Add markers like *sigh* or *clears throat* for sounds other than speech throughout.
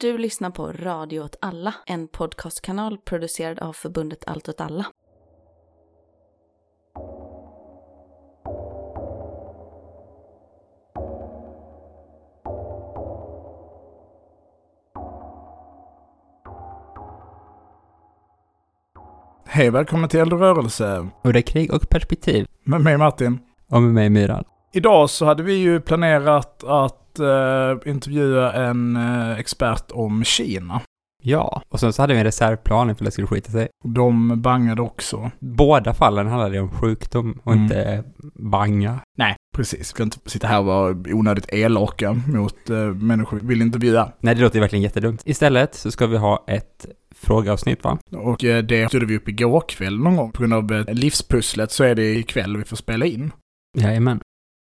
Du lyssnar på Radio åt alla, en podcastkanal producerad av förbundet Allt åt alla. Hej, välkommen till Eldrörelse Och det är krig och perspektiv. med mig Martin. Och med mig Myran. Idag så hade vi ju planerat att eh, intervjua en eh, expert om Kina. Ja, och sen så hade vi en reservplan ifall det skulle skita sig. De bangade också. Båda fallen handlade om sjukdom och Mm. inte banga. Nej, precis. Vi ska inte sitta här och vara onödigt elaka mot eh, människor vi vill intervjua. Nej, det låter ju verkligen jättedumt. Istället så ska vi ha ett frågeavsnitt va? Och eh, det stod vi upp igår kväll någon gång. På grund av eh, livspusslet så är det ikväll vi får spela in. Jajamän.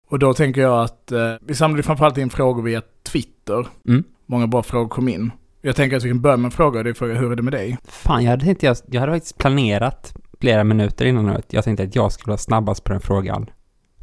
Och då tänker jag att eh, vi samlade framförallt in frågor via Twitter. Mm. Många bra frågor kom in. Jag tänker att vi kan börja med en fråga. Det är fråga, hur är det med dig? Fan, jag hade tänkt jag, jag hade faktiskt planerat flera minuter innan nu. Jag tänkte att jag skulle vara snabbast på den frågan.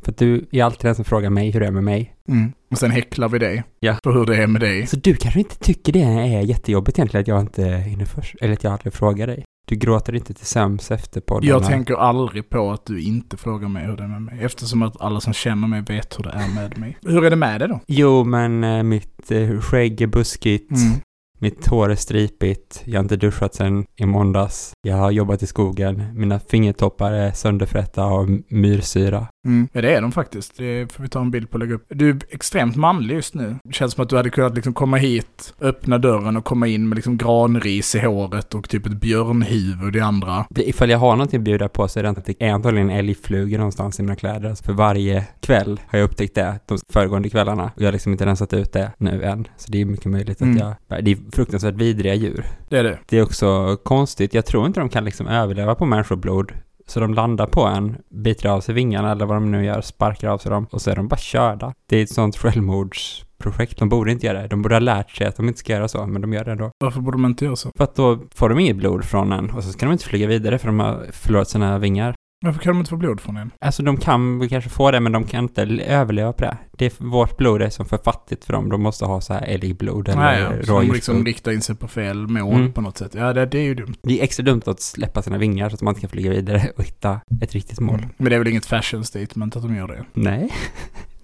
För att du är alltid den som frågar mig hur det är med mig. Mm. Och sen häcklar vi dig. Ja. För hur det är med dig. Så du kanske inte tycker det är jättejobbigt egentligen att jag inte hinner först, eller att jag aldrig frågar dig. Du gråter inte till sömns efter podden. Jag tänker aldrig på att du inte frågar mig hur det är med mig. Eftersom att alla som känner mig vet hur det är med mig. Hur är det med dig då? Jo, men eh, mitt eh, skägg är buskigt. Mm. Mitt hår är stripigt. Jag har inte duschat sedan i måndags. Jag har jobbat i skogen. Mina fingertoppar är sönderfrätta av myrsyra. Mm. Ja, det är de faktiskt. Det får vi ta en bild på och lägga upp. Du är extremt manlig just nu. Det känns som att du hade kunnat liksom komma hit, öppna dörren och komma in med liksom granris i håret och typ ett björnhuvud i andra. Ifall jag har någonting att bjuda på så är det inte att det är antagligen älgflugor någonstans i mina kläder. Alltså för varje kväll har jag upptäckt det de föregående kvällarna. Och jag har liksom inte rensat ut det nu än. Så det är mycket möjligt att Mm. jag... Det är fruktansvärt vidriga djur. Det är det. Det är också konstigt. Jag tror inte de kan liksom överleva på människoblod. Så de landar på en, biter av sig vingarna eller vad de nu gör, sparkar av sig dem och så är de bara körda. Det är ett sånt självmordsprojekt. De borde inte göra det. De borde ha lärt sig att de inte ska göra så, men de gör det ändå. Varför borde man inte göra så? För att då får de inget blod från en och så ska de inte flyga vidare för de har förlorat sina vingar. Varför kan de inte få blod från en? Alltså de kan väl kanske få det, men de kan inte överleva på det. det är, vårt blod är som för fattigt för dem. De måste ha så här älgblod eller Nej, ja. Så de liksom riktar in sig på fel mål Mm. på något sätt. Ja, det, det är ju dumt. Det är extra dumt att släppa sina vingar så att man inte kan flyga vidare och hitta ett riktigt mål. Mm. Men det är väl inget fashion statement att de gör det? Nej.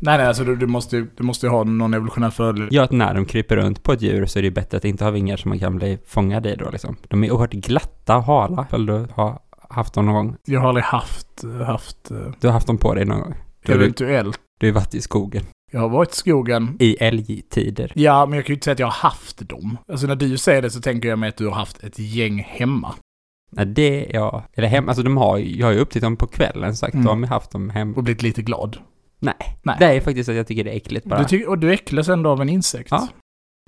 Nej, nej, alltså du, du måste du måste ha någon evolutionär fördel. Ja, att när de kryper runt på ett djur så är det ju bättre att inte ha vingar så man kan bli fångad i då liksom. De är oerhört glatta och hala, ifall du har haft dem någon gång. Jag har aldrig haft, haft, eh, Du har haft dem på dig någon gång. Du eventuellt. du har varit i skogen. Jag har varit i skogen. I älgtider. Ja, men jag kan ju inte säga att jag har haft dem. Alltså när du säger det så tänker jag mig att du har haft ett gäng hemma. Nej, det, ja. Eller hem, alltså de har jag har ju upptäckt dem på kvällen sagt. Mm. Då har de haft dem hem. Och blivit lite glad. Nej. Nej. Det är faktiskt att jag tycker det är äckligt bara. Du tycker, och du äcklas ändå av en insekt. Ja.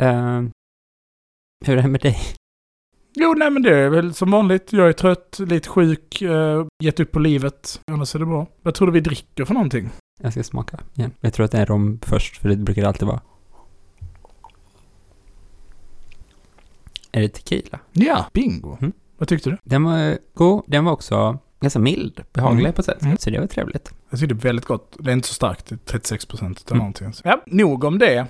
Eh, hur är det med dig? Jo, nej men det är väl som vanligt. Jag är trött, lite sjuk, uh, gett upp på livet. Annars är det bra. Vad tror du vi dricker för någonting? Jag ska smaka igen. Jag tror att det är rom först, för det brukar det alltid vara. Är det tequila? Ja, bingo. Mm. Vad tyckte du? Den var god. Den var också ganska mild, behaglig Mm. på ett sätt. Mm. Så det var trevligt. Jag tyckte det är väldigt gott. Det är inte så starkt. Det är 36 procent eller Mm. någonting. Ja, nog om det.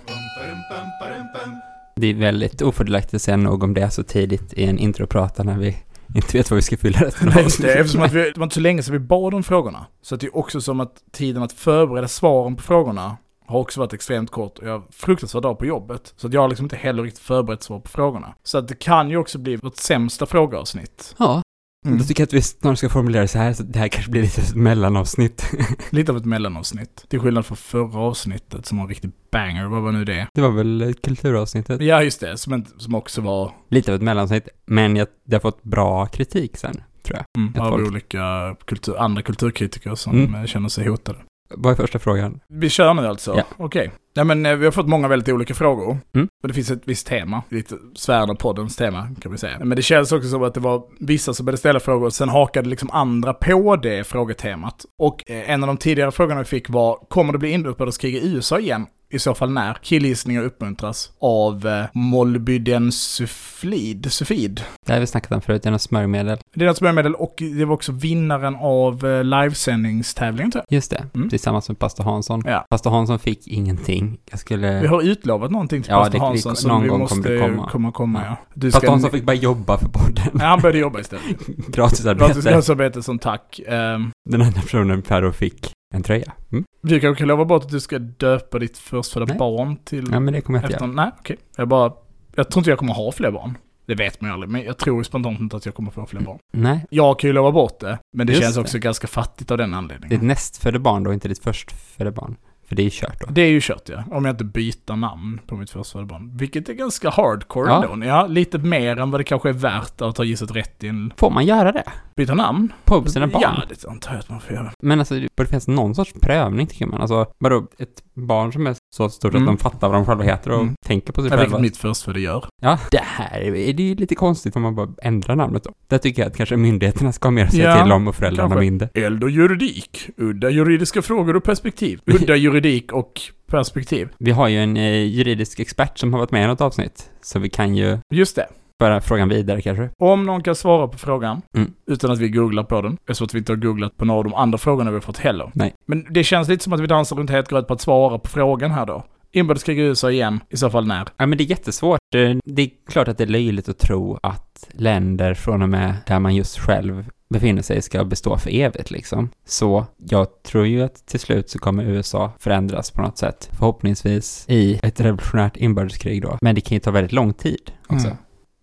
Det är väldigt ofördelaktigt att säga något om det så tidigt i en introprata när vi inte vet vad vi ska fylla resten av just det. Eftersom med. att vi, det var inte så länge sedan vi bad om frågorna. Så att det är också som att tiden att förbereda svaren på frågorna har också varit extremt kort och jag har fruktansvärd dag på jobbet. Så att jag har liksom inte heller riktigt förberett svar på frågorna. Så att det kan ju också bli vårt sämsta frågeavsnitt. Ja, Mm. då tycker jag att vi snart ska formulera det så här, så det här kanske blir lite ett mellanavsnitt. *laughs* Lite av ett mellanavsnitt. Till skillnad från förra avsnittet som var en riktig banger. Vad var nu det? Det var väl kulturavsnittet? Ja, just det. Som, som också var Lite av ett mellanavsnitt, men jag, det har fått bra kritik sen, tror jag. mm, av folk. olika kultur, andra kulturkritiker som Mm. känner sig hotade. Vad är första frågan? Vi kör nu alltså? Ja. Okej. Nej men eh, vi har fått många väldigt olika frågor. Mm. Och det finns ett visst tema. Lite svärna poddens tema kan vi säga. Men det känns också som att det var vissa som började ställa frågor och sen hakade liksom andra på det frågetemat. Och eh, en av de tidigare frågorna vi fick var, kommer det bli inbördeskrig i USA igen? I så fall när? Killgissningar uppmuntras av eh, molybdensulfid. Sulfid. Det har vi snackat om förut, det är något smörjmedel. Det är något smörjmedel och det var också vinnaren av eh, livesändningstävlingen tror Just det, Mm. tillsammans med pastor Hansson. jag. Ja. Pastor Hansson fick ingenting. Jag skulle... Vi har utlovat någonting till Ja, pastor det- vi- Hansson som någon vi gång måste komma. komma, komma ja. Du Pastor Hansson fick bara jobba för podden. Nej, han började jobba istället. *laughs* Gratisarbete. Gratisarbete som tack. Ehm, Den andra personen Per då fick en tröja. Mm. du kanske kan lova bort att du ska döpa ditt förstfödda Nej. barn till... Ja, men det kommer jag inte efter, göra. Nej, okej. Jag bara... Jag tror inte jag kommer ha fler barn. Det vet man ju aldrig, men jag tror ju spontant inte att jag kommer få fler barn. Nej, Jag kan ju lova bort det, men det Just känns det. också ganska fattigt av den ditt anledningen. nästfödda barn då, inte ditt förstfödda barn. För det är ju kört då. Det är ju kört ja, om jag inte byter namn på mitt förstfödda barn. Vilket är ganska hardcore Ja. ändå. Ja, lite mer än vad det kanske är värt att ha gissat rätt i en... Får man göra det? Byta namn? På sina barn? Ja, det antar jag att man får göra. Men alltså, det borde finnas någon sorts prövning tycker man. Alltså, vadå, ett barn som är så stort Mm. att de fattar vad de själva heter och Mm. tänker på sig Ja, själva. vilket mitt förstfödda gör. Ja, det här är det ju lite konstigt om man bara ändrar namnet då. Där tycker jag att kanske myndigheterna ska ha mer att säga Ja, till om och föräldrarna kanske. mindre. Eld och juridik. Udda juridiska frågor och perspektiv. *laughs* Udda juridik och perspektiv. Vi har ju en eh, juridisk expert som har varit med i något avsnitt, så vi kan ju Just det. Föra frågan vidare kanske. Om någon kan svara på frågan, Mm. utan att vi googlar på den, eftersom att vi inte har googlat på några av de andra frågorna vi har fått heller. Nej. Men det känns lite som att vi dansar runt het gröt på att svara på frågan här då. Inbördeskrig i USA igen, i så fall när? Ja, men det är jättesvårt. Eh, Det är klart att det är löjligt att tro att länder från och med där man just själv befinner sig ska bestå för evigt liksom. Så jag tror ju att till slut så kommer USA förändras på något sätt. Förhoppningsvis i ett revolutionärt inbördeskrig då. Men det kan ju ta väldigt lång tid också. Mm.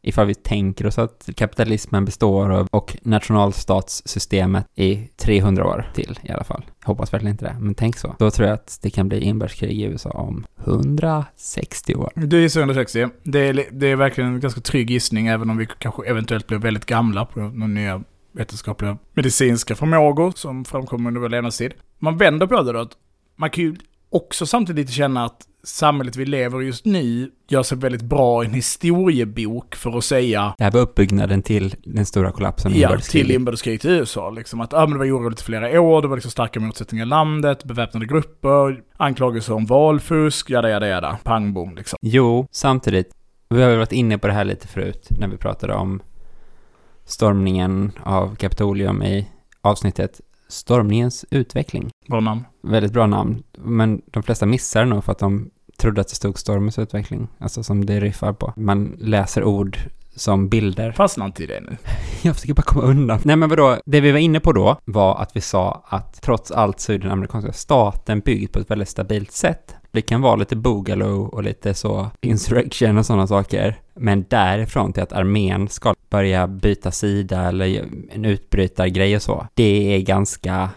Ifall vi tänker oss att kapitalismen består av, och nationalstatssystemet i 300 år till i alla fall. Hoppas verkligen inte det, men tänk så. Då tror jag att det kan bli inbördeskrig i USA om 160 år. Du gissar 160. Det är, det är verkligen en ganska trygg gissning, även om vi kanske eventuellt blir väldigt gamla på några nya vetenskapliga medicinska förmågor som framkommer under vår levnadstid. Man vänder på det då, att man kan ju också samtidigt känna att samhället vi lever i just nu gör sig väldigt bra i en historiebok för att säga Det här var uppbyggnaden till den stora kollapsen i Ja, till inbördeskriget i USA. Liksom att ah, men det var oroligt i flera år, det var liksom starka motsättningar i landet, beväpnade grupper, anklagelser om valfusk, jada jada jada, pang bom liksom. Jo, samtidigt, vi har ju varit inne på det här lite förut när vi pratade om stormningen av Kapitolium i avsnittet Stormningens utveckling. Bra namn. Väldigt bra namn, men de flesta missar det nog för att de trodde att det stod stormens utveckling, alltså som det riffar på. Man läser ord som bilder. Fastna inte i det nu. *laughs* Jag försöker bara komma undan. Nej men vadå, det vi var inne på då var att vi sa att trots allt så är den amerikanska staten byggd på ett väldigt stabilt sätt. Det kan vara lite boogaloo och lite så insurrection och sådana saker. Men därifrån till att armén ska börja byta sida eller en utbrytargrej och så. Det är ganska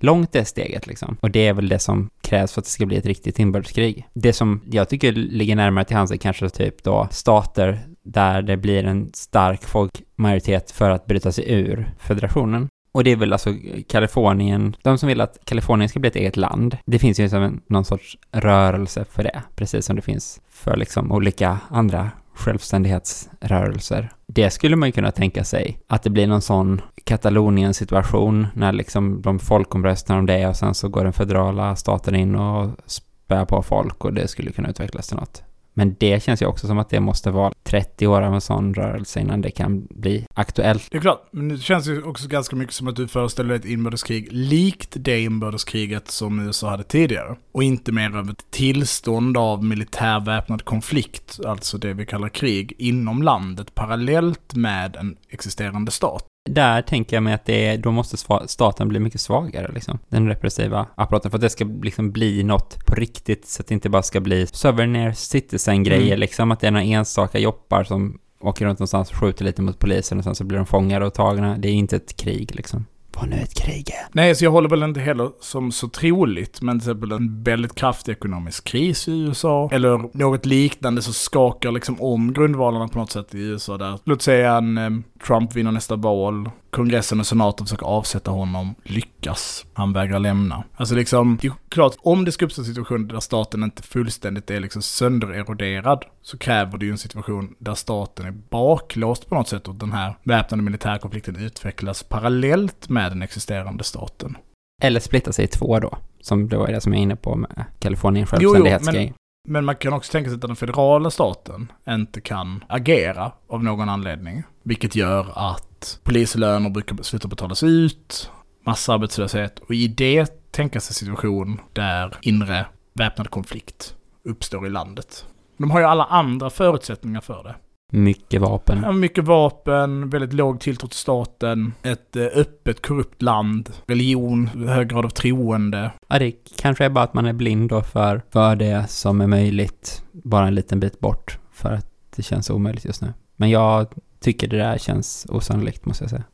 långt det steget liksom. Och det är väl det som krävs för att det ska bli ett riktigt inbördeskrig. Det som jag tycker ligger närmare till hands är kanske typ då stater där det blir en stark folkmajoritet för att bryta sig ur federationen. Och det är väl alltså Kalifornien, de som vill att Kalifornien ska bli ett eget land. Det finns ju som en, någon sorts rörelse för det, precis som det finns för liksom olika andra självständighetsrörelser. Det skulle man ju kunna tänka sig, att det blir någon sån Katalonien-situation när liksom de folkomröstar om det och sen så går den federala staten in och spär på folk och det skulle kunna utvecklas till något. Men det känns ju också som att det måste vara 30 år av en sån rörelse innan det kan bli aktuellt. Det är klart, men det känns ju också ganska mycket som att du föreställer dig ett inbördeskrig likt det inbördeskriget som USA hade tidigare. Och inte mer av ett tillstånd av militär väpnad konflikt, alltså det vi kallar krig, inom landet parallellt med en existerande stat. Där tänker jag mig att det är, då måste staten bli mycket svagare liksom. Den repressiva apparaten för att det ska liksom bli något på riktigt så att det inte bara ska bli souvenir citizen-grejer Mm. liksom. Att det är några enstaka joppar som åker runt någonstans och skjuter lite mot polisen och sen så blir de fångade och tagna. Det är inte ett krig liksom. Vad nu ett krig är. Nej, så jag håller väl inte heller som så troligt, men till exempel en väldigt kraftig ekonomisk kris i USA, eller något liknande så skakar liksom om grundvalarna på något sätt i USA där. Låt säga en eh, Trump vinner nästa val, kongressen och senaten försöker avsätta honom, lyckas, han vägrar lämna. Alltså liksom, det är klart, om det ska uppstå en situation där staten inte fullständigt är liksom söndereroderad, så kräver det ju en situation där staten är baklåst på något sätt och den här väpnade militärkonflikten utvecklas parallellt med den existerande staten. Eller splitta sig i två då. Som det var det som jag är inne på med Kalifornien Jo, jo, självständighetsgrej. Men man kan också tänka sig att den federala staten inte kan agera av någon anledning. Vilket gör att polislöner brukar sluta betalas ut, massarbetslöshet och i det tänka sig situation där inre väpnad konflikt uppstår i landet. De har ju alla andra förutsättningar för det. Mycket vapen. Ja, Mycket vapen, väldigt låg tilltro till staten, ett eh, öppet korrupt land, religion, hög grad av troende. Ja, det kanske är bara att man är blind då för, för det som är möjligt bara en liten bit bort. För att det känns omöjligt just nu. Men jag tycker det där känns osannolikt måste jag säga.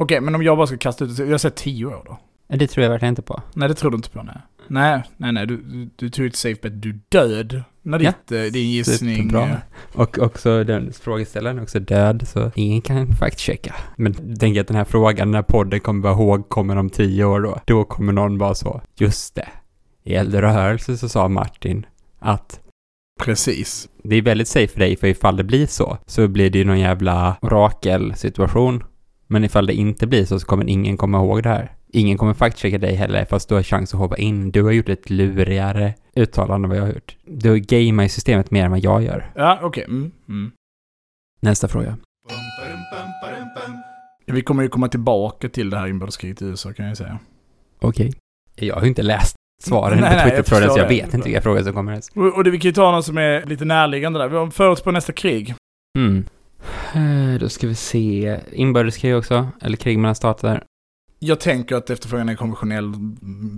Okej, men om jag bara ska kasta ut det, jag säger tio år då. Det tror jag verkligen inte på. Nej, det tror du inte på, nej. Nej, nej, nej, du, du, du tog ett safe bet, du död. När ditt, eh, din gissning... superbra. eh, Och också den frågeställaren är också död, så ingen kan fact-checka. Men tänk att den här frågan, när podden kommer vara ihåg, kommer om tio år då. Då kommer någon bara så, just det. I eldrörelse så sa Martin att Precis. det är väldigt safe för dig, för ifall det blir så, så blir det ju någon jävla orakelsituation. Men ifall det inte blir så, så kommer ingen komma ihåg det här. Ingen kommer fact-checka dig heller, fast du har chans att hoppa in. Du har gjort ett lurigare uttalande än vad jag har gjort. Du gamear i systemet mer än vad jag gör. Ja, okej. Mm, mm. Nästa fråga. Vi kommer ju komma tillbaka till det här inbördeskriget i USA kan jag säga. Okej. Jag har ju inte läst svaren Nej, på nej, jag Twitterfrågan, så jag vet inte vilka frågor som kommer ens. Och, och det, vi kan ju ta något som är lite närliggande där. Vi har förut på nästa krig. Mm. Eh, Då ska vi se. Inbördeskrig också, eller krig mellan stater, Jag tänker att efterfrågan är konventionell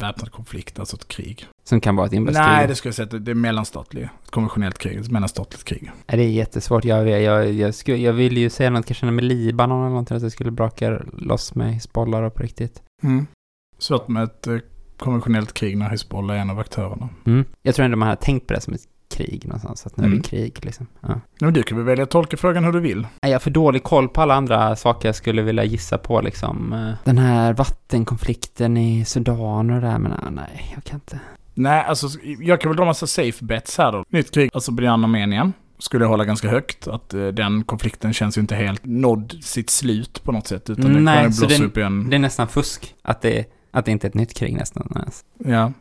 väpnad konflikt, alltså ett krig. som kan vara ett inbördeskrig. Nej, det skulle jag säga att det är mellanstatligt. Ett konventionellt krig, ett mellanstatligt krig. Det är jättesvårt. Jag, vet, jag, jag, skulle, jag vill ju säga något kanske med Libanon eller någonting, att det skulle braka loss med Hizbollah då på riktigt. Mm. Svårt med ett eh, konventionellt krig när Hizbollah är en av aktörerna. Mm. Jag tror ändå man har tänkt på det som ett krig någonstans, att nu är Mm. det krig liksom. Ja. Men du kan väl välja att tolka frågan hur du vill. Jag har för dålig koll på alla andra saker jag skulle vilja gissa på liksom. Eh, Den här vattenkonflikten i Sudan och det där, men ah, nej, jag kan inte. Nej, alltså jag kan väl dra massa safe bets här då. Nytt krig, alltså Azerbajdzjan Armenien. Skulle jag hålla ganska högt. Att eh, den konflikten känns ju inte helt nådd sitt slut på något sätt. Utan den Nej, kommer så blossa den- upp igen. Det är nästan fusk att det, att det inte är ett nytt krig nästan ens. Ja.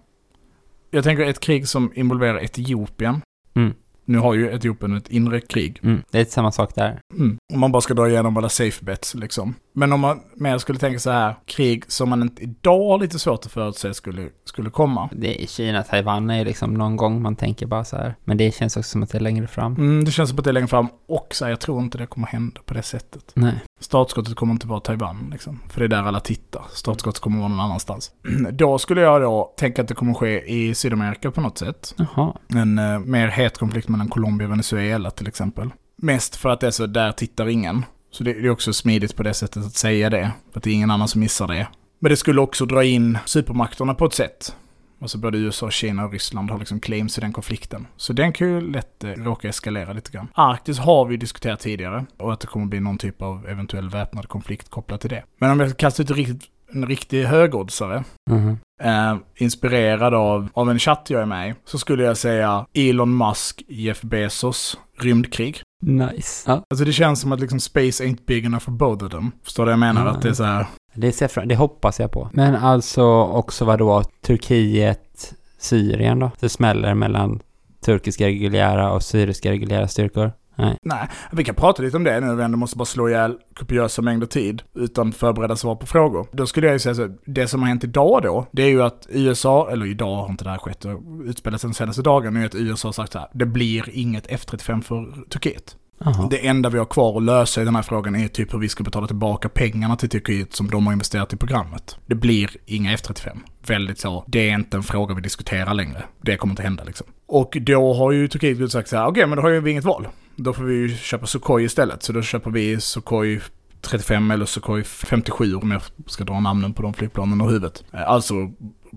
Jag tänker ett krig som involverar Etiopien. Mm. Nu har ju Etiopien ett inre krig. Mm. Det är samma sak där. Mm. Om man bara ska dra igenom alla safe bets liksom. Men om man mer skulle tänka så här, krig som man inte idag har lite svårt att förutse skulle, skulle komma. Det är Kina, Taiwan är ju liksom någon gång man tänker bara så här. Men det känns också som att det är längre fram. Mm, det känns som att det är längre fram. Och så här, jag tror inte det kommer hända på det sättet. Nej. Startskottet kommer inte vara Taiwan liksom. För det är där alla tittar. Startskottet kommer vara någon annanstans. *clears throat* då skulle jag då tänka att det kommer ske i Sydamerika på något sätt. Jaha. En eh, mer het konflikt mellan Colombia och Venezuela till exempel. Mest för att det är så, där tittar ingen. Så det, det är också smidigt på det sättet att säga det. För att det är ingen annan som missar det. Men det skulle också dra in supermakterna på ett sätt. Alltså både USA, Kina och Ryssland har liksom claims i den konflikten. Så den kan ju lätt eh, råka eskalera lite grann. Arktis har vi diskuterat tidigare. Och att det kommer bli någon typ av eventuell väpnad konflikt kopplat till det. Men om jag ska kasta ut en riktigt, en riktig högoddsare. Mhm. Eh, inspirerad av, av en chatt jag är med i, så skulle jag säga Elon Musk, Jeff Bezos, rymdkrig. Nice. Ja. Alltså det känns som att liksom space ain't big enough for both of them. Förstår du vad jag menar? Mm. Att det är så här, Det, ser fram, det hoppas jag på. Men alltså också vad då Turkiet, Syrien då? Det smäller mellan turkiska reguljära och syriska reguljära styrkor. Nej. nej, vi kan prata lite om det nu vi ändå måste bara slå ihjäl kopiösa mängder tid utan förberedda svar på frågor. Då skulle jag ju säga så, det som har hänt idag då, det är ju att USA, eller idag har inte det här skett, det har utspelat sig den senaste dagen, är att USA har sagt så här, det blir inget F35 för Turkiet. Jaha. Det enda vi har kvar att lösa i den här frågan är typ hur vi ska betala tillbaka pengarna till Turkiet som de har investerat i programmet. Det blir inga F35. Väldigt så, det är inte en fråga vi diskuterar längre. Det kommer inte hända liksom. Och då har ju Turkiet sagt så här, okej men då har ju vi inget val. Då får vi ju köpa Sukhoi istället. Så då köper vi Sukhoi 35 eller Sukhoi 57 om jag ska dra namnen på de flygplanen och huvudet. Eh, alltså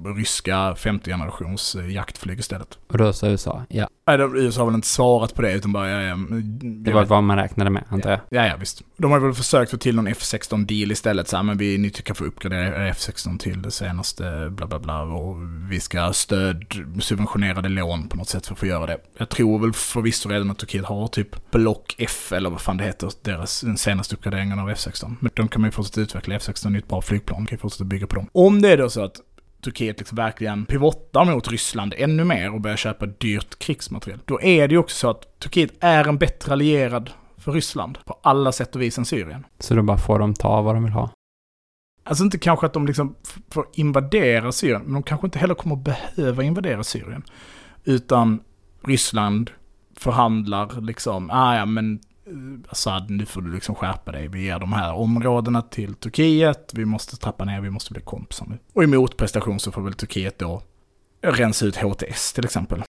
ryska 50 generations eh, jaktflyg istället. Och då sa USA, ja. Nej, de- USA har väl inte svarat på det utan bara, ja, ja, Det var vad man räknade med, antar jag. Ja, ja, visst. De har väl försökt få till någon F16-deal istället. Så här, men vi, ni kan få uppgradera F16 till det senaste, bla bla bla. Och vi ska stöd, subventionerade lån på något sätt för att få göra det. Jag tror väl förvisso redan att Turkiet har typ Block F, eller vad fan det heter, deras den senaste uppgraderingen av F16. Men de kan man ju fortsätta utveckla. F16 är ett bra flygplan, kan ju fortsätta bygga på dem. Om det är då så att Turkiet liksom verkligen pivottar mot Ryssland ännu mer och börjar köpa dyrt krigsmateriel, då är det ju också så att Turkiet är en bättre allierad för Ryssland på alla sätt och vis än Syrien. Så då bara får de ta vad de vill ha. Alltså inte kanske att de liksom får invadera Syrien, men de kanske inte heller kommer att behöva invadera Syrien. Utan Ryssland förhandlar liksom, ah, ja men Assad, nu får du liksom skärpa dig. Vi ger de här områdena till Turkiet, vi måste trappa ner, vi måste bli kompisar nu. Och i motprestation så får väl Turkiet då rensa ut HTS till exempel.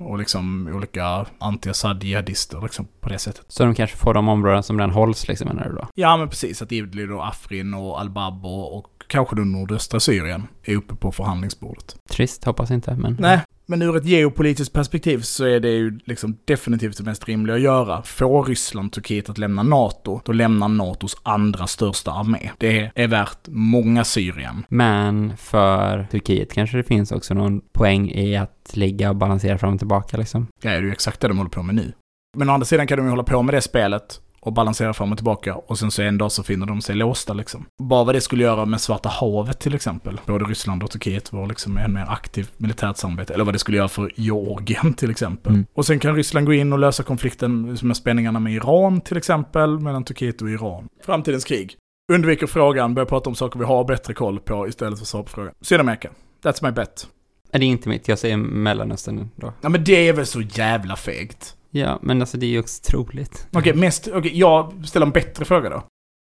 Och liksom olika anti-Assad-jihadister liksom på det sättet. Så de kanske får de områden som redan hålls liksom, menar du då? Ja men precis, att Idlib och Afrin och Al-Bab och, och kanske då nordöstra Syrien är uppe på förhandlingsbordet. Trist, hoppas inte, men... Nej, men ur ett geopolitiskt perspektiv så är det ju liksom definitivt det mest rimliga att göra. Får Ryssland Turkiet att lämna NATO, då lämnar NATOs andra största armé. Det är värt många Syrien. Men för Turkiet kanske det finns också någon poäng i att ligga och balansera fram och tillbaka liksom. Ja, det är ju exakt det de håller på med nu. Men å andra sidan kan de ju hålla på med det spelet och balansera fram och tillbaka och sen så en dag så finner de sig låsta liksom. Bara vad det skulle göra med Svarta havet till exempel. Både Ryssland och Turkiet var liksom en mer aktiv militärt samarbete. Eller vad det skulle göra för Georgien till exempel. Mm. Och sen kan Ryssland gå in och lösa konflikten med spänningarna med Iran till exempel, mellan Turkiet och Iran. Framtidens krig. Undviker frågan, börjar prata om saker vi har bättre koll på istället för att svara på frågan. Sydamerika. That's my bet. Är det är inte mitt, jag säger Mellanöstern då. Ja men det är väl så jävla fegt. Ja, men alltså det är ju också troligt. Okej, mest, okej, jag ställer en bättre fråga då.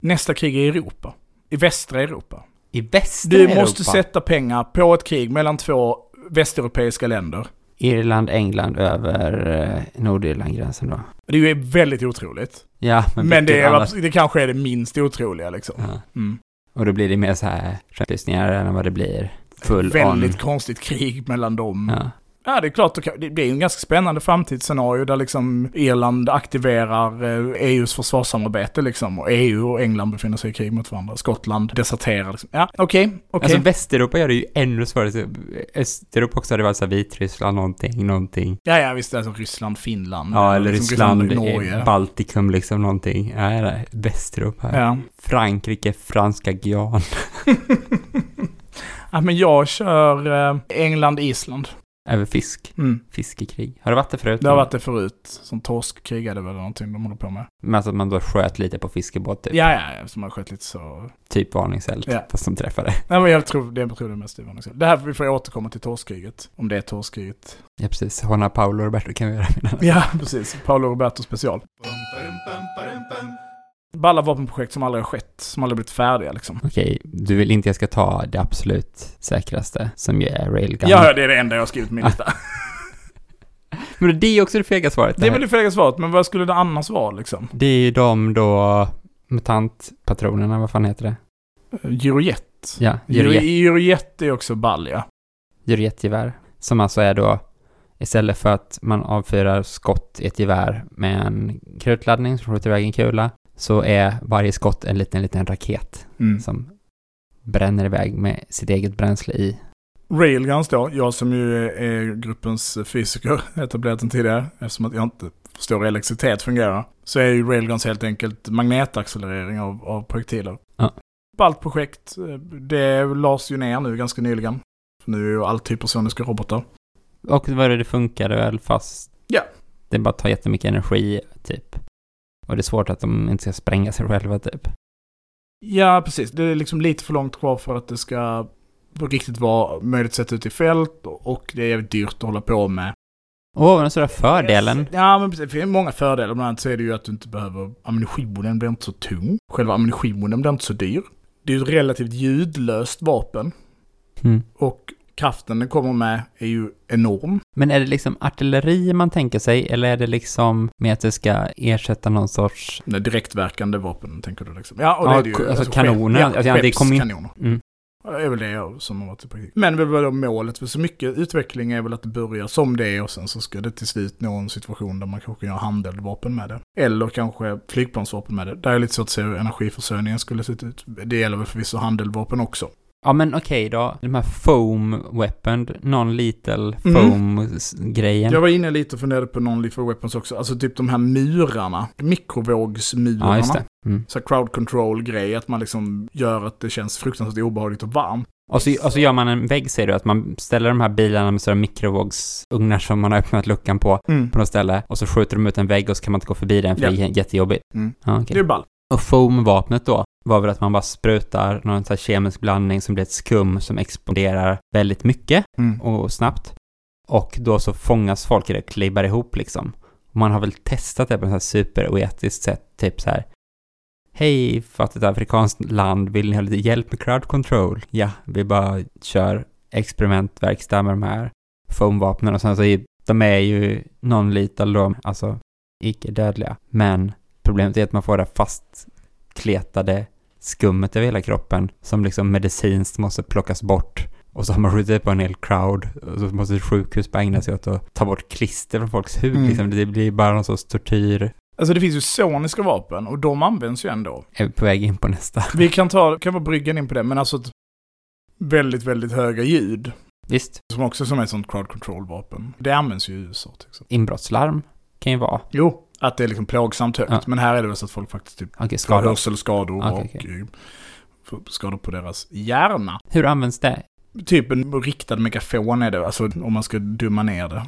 Nästa krig i Europa. I västra Europa. I västra Du Europa, måste sätta pengar på ett krig mellan två västeuropeiska länder. Irland, England över eh, Nordirland-gränsen då. Det är ju väldigt otroligt. Ja, men, Men, det, är, annat- det kanske är det minst otroliga liksom. Ja. Mm. Och då blir det mer så här skämtlysningar än vad det blir full Väldigt on. konstigt krig mellan dem. Ja. Ja. det är klart, det ju en ganska spännande framtidsscenario där liksom Irland aktiverar eh, EUs försvarssamarbete liksom. Och EU och England befinner sig i krig mot varandra. Skottland deserterar liksom. Ja, okej, okej. Alltså Västeuropa gör det ju ännu svårare. Så Östeuropa också hade varit så här Vitryssland någonting, någonting. Ja, ja, visst. Alltså Ryssland, Finland. Ja, eller liksom Ryssland, Norge. eh, Baltikum liksom någonting. Nej, nej, Västeuropa. Ja. Frankrike, franska Guyana. *laughs* ja, men jag kör eh, England, Island. Över fisk. Mm. Fiskekrig. Har det varit det förut? Det har varit det förut. Som torskkrig är det väl någonting de håller på med. Men alltså att man då sköt lite på fiskebåt typ. Ja, ja, ja. Som har skett lite så. Typ varningseld. Ja. Fast som träffade. Nej, men jag tror det, jag tror det är mest i Det här, vi får återkomma till torskkriget. Om det är torskkriget. Ja, precis. Honna Paolo och Roberto kan vi göra. mina. Ja, precis. Paolo Roberto special. Balla vapenprojekt som aldrig har skett. Som aldrig blivit färdiga liksom. Okej, du vill inte jag ska ta det absolut säkraste som ju är railgun. Ja, det är det enda jag har skrivit på min lista. *laughs* Men det är också det fega svaret. det är här. väl det fega svaret, men vad skulle det annars vara liksom? Det är ju de då mutantpatronerna, vad fan heter det? Gyrojet. Ja, Gyrojet gyrojet- Gyrojet är också ball, ja. gyrojetgevär. Som alltså är då, istället för att man avfyrar skott i ett gevär med en krutladdning som skjuter iväg en kula, så är varje skott en liten, liten raket Mm. som bränner iväg med sitt eget bränsle i. Railguns då, jag som ju är gruppens fysiker, *laughs* etablerat den tidigare, eftersom att jag inte förstår hur elektricitet fungerar, så är ju railguns helt enkelt magnetaccelerering av, av projektiler. Ja. Ballt projekt, det lades ju ner nu ganska nyligen. För nu är ju allt hypersoniska robotar. Och vad det, det funkade väl fast Ja. det bara tar jättemycket energi, typ. Och det är svårt att de inte ska spränga sig själva, typ. Ja, precis. Det är liksom lite för långt kvar för att det ska på riktigt vara möjligt att sätta ut i fält och det är jävligt dyrt att hålla på med. Åh, den stora fördelen. Ja, men precis. Det finns många fördelar. Bland annat så är det ju att du inte behöver... Ammunitionen blir inte så tung. Själva ammunitionen blir inte så dyr. Det är ju ett relativt ljudlöst vapen. Mm. Och kraften den kommer med är ju enorm. Men är det liksom artilleri man tänker sig, eller är det liksom med att det ska ersätta någon sorts... Det direktverkande vapen, tänker du liksom. Ja, och Ja, det är det ju. alltså skepp- kanoner. Ja, Alltså, ja, det kommer. Mm. Det är väl det jag- som har varit i praktik. Men väl då målet för så mycket utveckling är väl att det börjar som det är och sen så ska det till slut nå en situation där man kanske kan göra handeldvapen med det. Eller kanske flygplansvapen med det. Där är det lite svårt att se hur energiförsörjningen skulle se ut. Det gäller väl förvisso handeldvapen också. Ja, men okej då. De här foam weapon, non-lethal Mm. foam-grejen. Jag var inne lite och funderade på non-lethal weapons också. Alltså typ de här murarna. Mikrovågsmurarna. Ja, just det. Mm. Så crowd control grej, att man liksom gör att det känns fruktansvärt obehagligt och varmt. Och så, och så gör man en vägg, säger du, att man ställer de här bilarna med sådana mikrovågsugnar som man har öppnat luckan på, Mm. på något ställe, och så skjuter de ut en vägg och så kan man inte gå förbi den för Ja. det är jättejobbigt. Mm. Ja, okej. Det är ball. Och foamvapnet då var väl att man bara sprutar någon sån här kemisk blandning som blir ett skum som exploderar väldigt mycket Mm. och snabbt. Och då så fångas folk i det, klibbar ihop liksom. Man har väl testat det på ett superoetiskt sätt, typ så här. Hej, fattigt afrikanskt land, vill ni ha lite hjälp med crowd control? Ja, vi bara kör experimentverkstad med de här foamvapnen och sen så är, de är ju non-lethal då, alltså icke dödliga. Men problemet är att man får det fastkletade skummet över hela kroppen som liksom medicinskt måste plockas bort. Och så har man skjutit på en hel crowd och så måste sjukhus bara ägna sig åt att ta bort klister från folks hud. Mm. Liksom. Det blir bara någon sorts tortyr. Alltså det finns ju soniska vapen och de används ju ändå. Är vi på väg in på nästa? Vi kan ta, kan vara bryggan in på det, men alltså ett väldigt, väldigt höga ljud. Visst, Som också som är ett sånt crowd control-vapen. Det används ju i USA till exempel. inbrottslarm kan ju vara. Jo, att det är liksom plågsamt högt. Ja. Men här är det väl så att folk faktiskt typ får skador. hörselskador Okej, och okej. eh, får skador på deras hjärna. Hur används det? Typ en riktad megafon är det, alltså om man ska dumma ner det.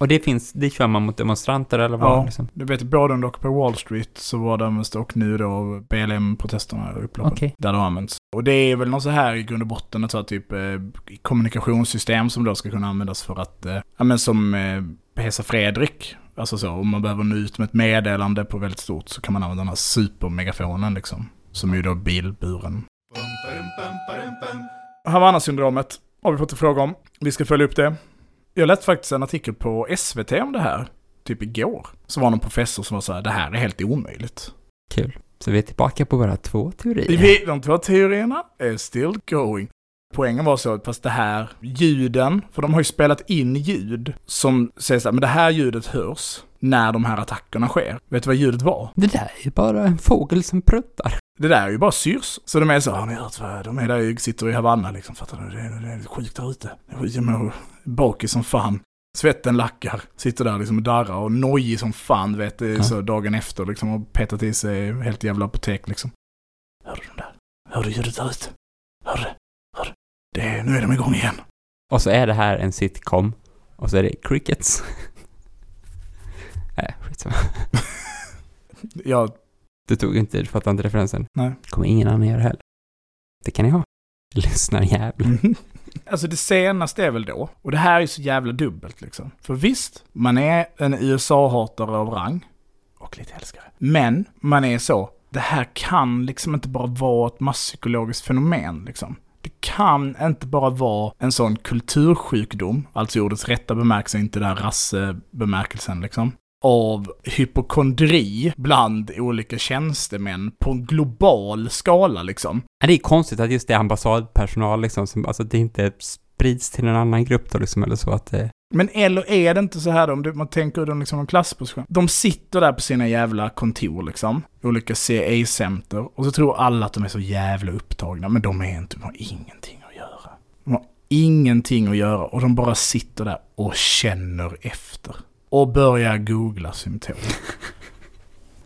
Och det finns, det kör man mot demonstranter eller vad? Ja. Liksom? Du vet, både under Occupy Wall Street så var det används och nu då BLM-protesterna, upploppen. Okej. Där det har använts. Och det är väl något så här i grund och botten, ett så här typ eh, kommunikationssystem som då ska kunna användas för att, eh, ja men som eh, Hesa Fredrik, alltså så, om man behöver nå ut med ett meddelande på väldigt stort så kan man använda den här supermegafonen liksom. Som är ju då bilburen. Havanna-syndromet har vi fått en fråga om. Vi ska följa upp det. Jag läste faktiskt en artikel på SVT om det här, typ igår. Så var någon professor som var så här, det här är helt omöjligt. Kul. Så vi är tillbaka på våra två teorier. Vi- De två teorierna är still going. Poängen var så att fast det här ljuden, för de har ju spelat in ljud som säger så här, men det här ljudet hörs när de här attackerna sker. Vet du vad ljudet var? Det där är ju bara en fågel som pruttar. Det där är ju bara syrs. Så de är så, har ni hört vad, de är där, sitter i Havanna liksom, fattar du? Det är, det är sjukt där ute. Det jag mår bakis som fan. Svetten lackar, sitter där liksom och darrar och nojig som fan, vet är Ja. så dagen efter liksom och petat i sig helt jävla apotek liksom. Hör du de där? Hör du ljudet där ute? Hör du? Hör du? Det nu är de igång igen. Och så är det här en sitcom. Och så är det crickets. Nej, skitsamma. Jag, Du tog inte, du fattade inte referensen. Nej. kommer ingen annan göra heller. Det kan ni ha. Lyssnar jävlar. Alltså det senaste är väl då, och det här är så jävla dubbelt liksom. För visst, man är en USA-hatare av rang, och lite älskare. Men man är så, det här kan liksom inte bara vara ett masspsykologiskt fenomen liksom. Det kan inte bara vara en sån kultursjukdom, alltså i ordets rätta bemärkelse, inte den här rassebemärkelsen liksom, av hypokondri bland olika tjänstemän på en global skala liksom. Ja, Det är konstigt att just det är ambassadpersonal liksom, som, alltså det inte sprids till en annan grupp då liksom, eller så att det... Men eller är det inte så här då, om du, man tänker dem liksom en klassposition. De sitter där på sina jävla kontor liksom, olika CA-center, och så tror alla att de är så jävla upptagna, men de är inte, de har ingenting att göra. De har ingenting att göra och de bara sitter där och känner efter. Och börjar googla symptom.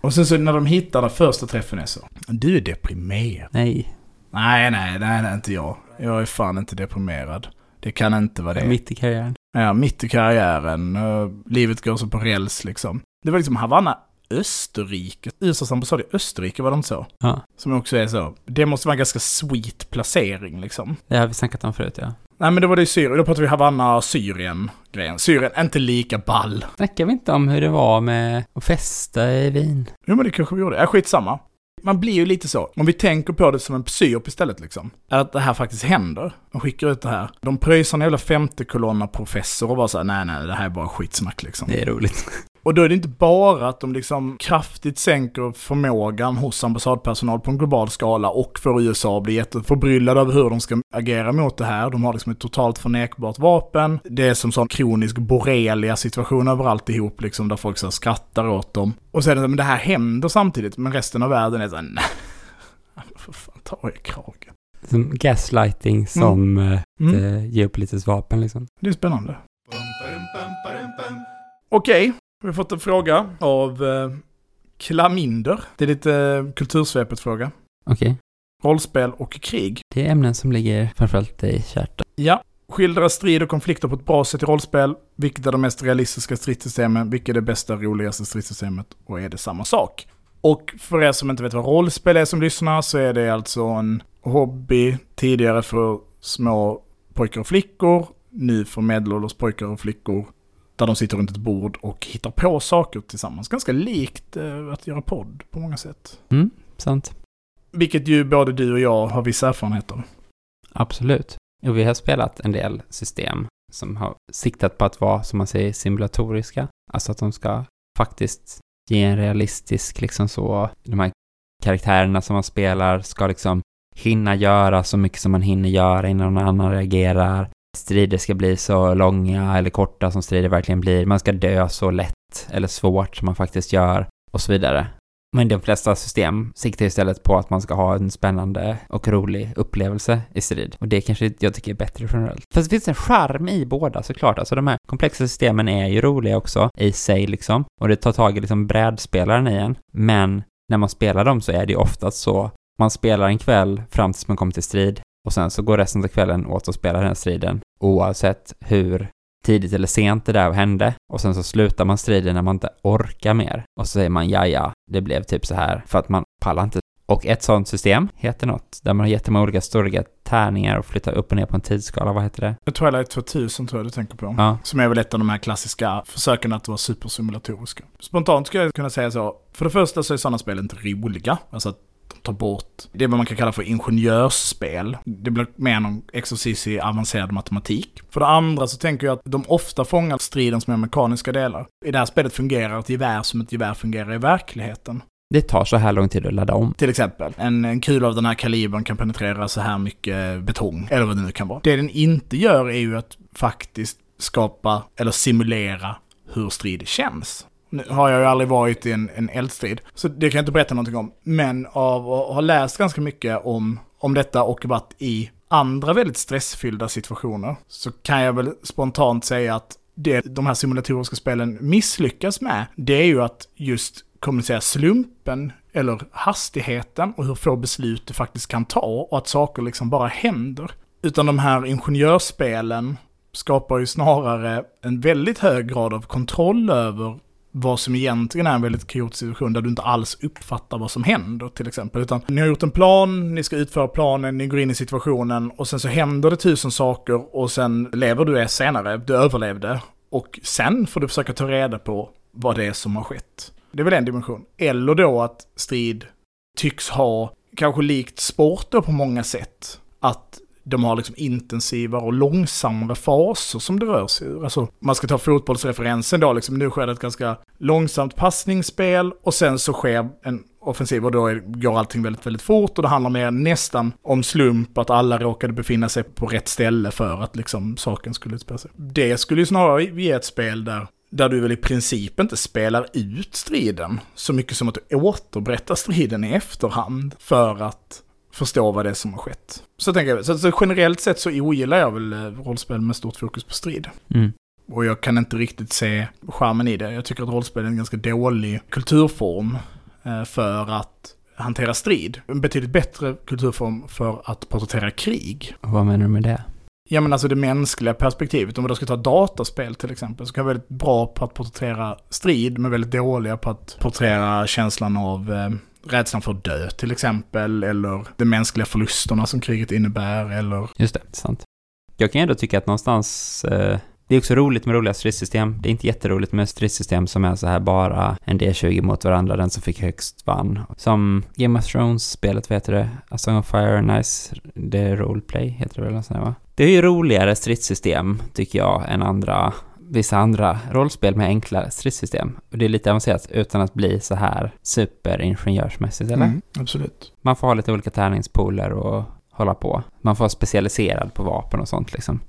Och sen så när de hittar den första träffen är så, du är deprimerad. Nej, Nej, nej, nej, nej, inte jag. Jag är fan inte deprimerad. Det kan inte vara det. mitt i karriären. Ja, mitt i karriären. eh, livet går så på räls liksom. Det var liksom Havanna, Österrike. USAs ambassad i Österrike var de så. Ja, Som också är så. Det måste vara en ganska sweet placering liksom. det har vi snackat om förut ja. Nej men då var det i Syrien. Då pratar vi Havanna, Syrien grejen. Syrien, inte lika ball. Snackar vi inte om hur det var med att festa i Wien? Jo men det kanske vi gjorde. Ja, skitsamma. Man blir ju lite så. Om vi tänker på det som en psyop istället liksom. Att det här faktiskt händer. De skickar ut det här. De pröjsar en jävla femte kolonna professor och bara såhär, nej nej det här är bara skitsnack liksom. Det är roligt. Och då är det inte bara att de liksom kraftigt sänker förmågan hos ambassadpersonal på en global skala och får USA att bli jätteförbryllade över hur de ska agera mot det här. De har liksom ett totalt förnekbart vapen. Det är som sån kronisk borrelia situation överallt ihop liksom där folk så skrattar åt dem. Och sen men det här händer samtidigt men resten av världen är såhär, *laughs* nej. För fan, ta er kragen. Som gaslighting som eh, Mm. ett eh, geopolitiskt vapen liksom. Det är spännande. Okej, vi har fått en fråga av eh, Klaminder. Det är lite eh, kultursvepet fråga. Okej. rollspel och krig. Det är ämnen som ligger framförallt dig kärt. Ja, skildra strid och konflikter på ett bra sätt i rollspel. Vilket är de mest realistiska stridssystemen? Vilket är det bästa, roligaste stridssystemet? Och är det samma sak? Och för er som inte vet vad rollspel är som lyssnar så är det alltså en hobby tidigare för små pojkar och flickor, nu för medelålders pojkar och flickor. Där de sitter runt ett bord och hittar på saker tillsammans. Ganska likt eh, att göra podd på många sätt. Mm, sant. Vilket ju både du och jag har viss erfarenhet av. Absolut. Och vi har spelat en del system som har siktat på att vara, som man säger, simulatoriska. Alltså att de ska faktiskt ge en realistisk, liksom så, de här karaktärerna som man spelar ska liksom hinna göra så mycket som man hinner göra innan någon annan reagerar. Strider ska bli så långa eller korta som strider verkligen blir. Man ska dö så lätt eller svårt som man faktiskt gör och så vidare. Men de flesta system siktar istället på att man ska ha en spännande och rolig upplevelse i strid. Och det kanske jag tycker är bättre generellt. Fast det finns en charm i båda såklart. Alltså de här komplexa systemen är ju roliga också i sig liksom. Och det tar tag i liksom brädspelaren i en. Men när man spelar dem så är det ju oftast så man spelar en kväll fram tills man kommer till strid och sen så går resten av kvällen åt att spela den här striden oavsett hur tidigt eller sent det där hände och sen så slutar man striden när man inte orkar mer och så säger man ja, ja, det blev typ så här för att man pallar inte. Och ett sånt system heter något där man har jättemånga olika stora tärningar och flyttar upp och ner på en tidsskala. Vad heter det? Twilight 2000 tror jag du tänker på. Ja. Som är väl ett av de här klassiska försöken att vara supersimulatoriska. Spontant skulle jag kunna säga så. För det första så är sådana spel inte roliga. Alltså att de tar bort, det är vad man kan kalla för ingenjörsspel. Det blir mer någon exercis i avancerad matematik. För det andra så tänker jag att de ofta fångar stridens mer mekaniska delar. I det här spelet fungerar ett gevär som ett gevär fungerar i verkligheten. Det tar så här lång tid att ladda om. Till exempel, en, en kula av den här kalibern kan penetrera så här mycket betong, eller vad det nu kan vara. Det den inte gör är ju att faktiskt skapa, eller simulera, hur strid känns. Nu har jag ju aldrig varit i en, en eldstrid, så det kan jag inte berätta någonting om. Men av att ha läst ganska mycket om, om detta och varit i andra väldigt stressfyllda situationer, så kan jag väl spontant säga att det de här simulatoriska spelen misslyckas med, det är ju att just kommunicera slumpen eller hastigheten och hur få beslut du faktiskt kan ta och att saker liksom bara händer. Utan de här ingenjörsspelen skapar ju snarare en väldigt hög grad av kontroll över vad som egentligen är en väldigt kaotisk situation där du inte alls uppfattar vad som händer till exempel. Utan ni har gjort en plan, ni ska utföra planen, ni går in i situationen och sen så händer det tusen saker och sen lever du är senare, du överlevde. Och sen får du försöka ta reda på vad det är som har skett. Det är väl en dimension. Eller då att strid tycks ha, kanske likt sport då på många sätt, att de har liksom intensivare och långsammare faser som det rör sig ur. Alltså, man ska ta fotbollsreferensen då, liksom, nu sker det ett ganska långsamt passningsspel och sen så sker en offensiv och då är, går allting väldigt, väldigt fort och det handlar mer nästan om slump, att alla råkade befinna sig på rätt ställe för att liksom saken skulle utspela sig. Det skulle ju snarare ge ett spel där där du väl i princip inte spelar ut striden så mycket som att du återberättar striden i efterhand för att förstå vad det är som har skett. Så tänker jag, så, så generellt sett så ogillar jag väl eh, rollspel med stort fokus på strid. Mm. Och jag kan inte riktigt se charmen i det. Jag tycker att rollspel är en ganska dålig kulturform eh, för att hantera strid. En betydligt bättre kulturform för att porträttera krig. Vad menar du med det? Ja men alltså det mänskliga perspektivet. Om vi då ska ta dataspel till exempel, så kan vara väldigt bra på att porträttera strid, men väldigt dåliga på att porträttera känslan av eh, rädslan för att dö till exempel, eller de mänskliga förlusterna som kriget innebär, eller... Just det, sant. Jag kan ändå tycka att någonstans, eh, det är också roligt med roliga stridssystem. Det är inte jätteroligt med stridssystem som är så här bara en D20 mot varandra, den som fick högst vann. Som Game of Thrones-spelet, vad heter det? A Song of Fire and Ice, det är roleplay, heter det väl? Sådär, va? Det är ju roligare stridssystem, tycker jag, än andra vissa andra rollspel med enklare stridssystem. Och det är lite avancerat utan att bli så här superingenjörsmässigt, eller? Mm, absolut. Man får ha lite olika tärningspooler och hålla på. Man får vara specialiserad på vapen och sånt liksom.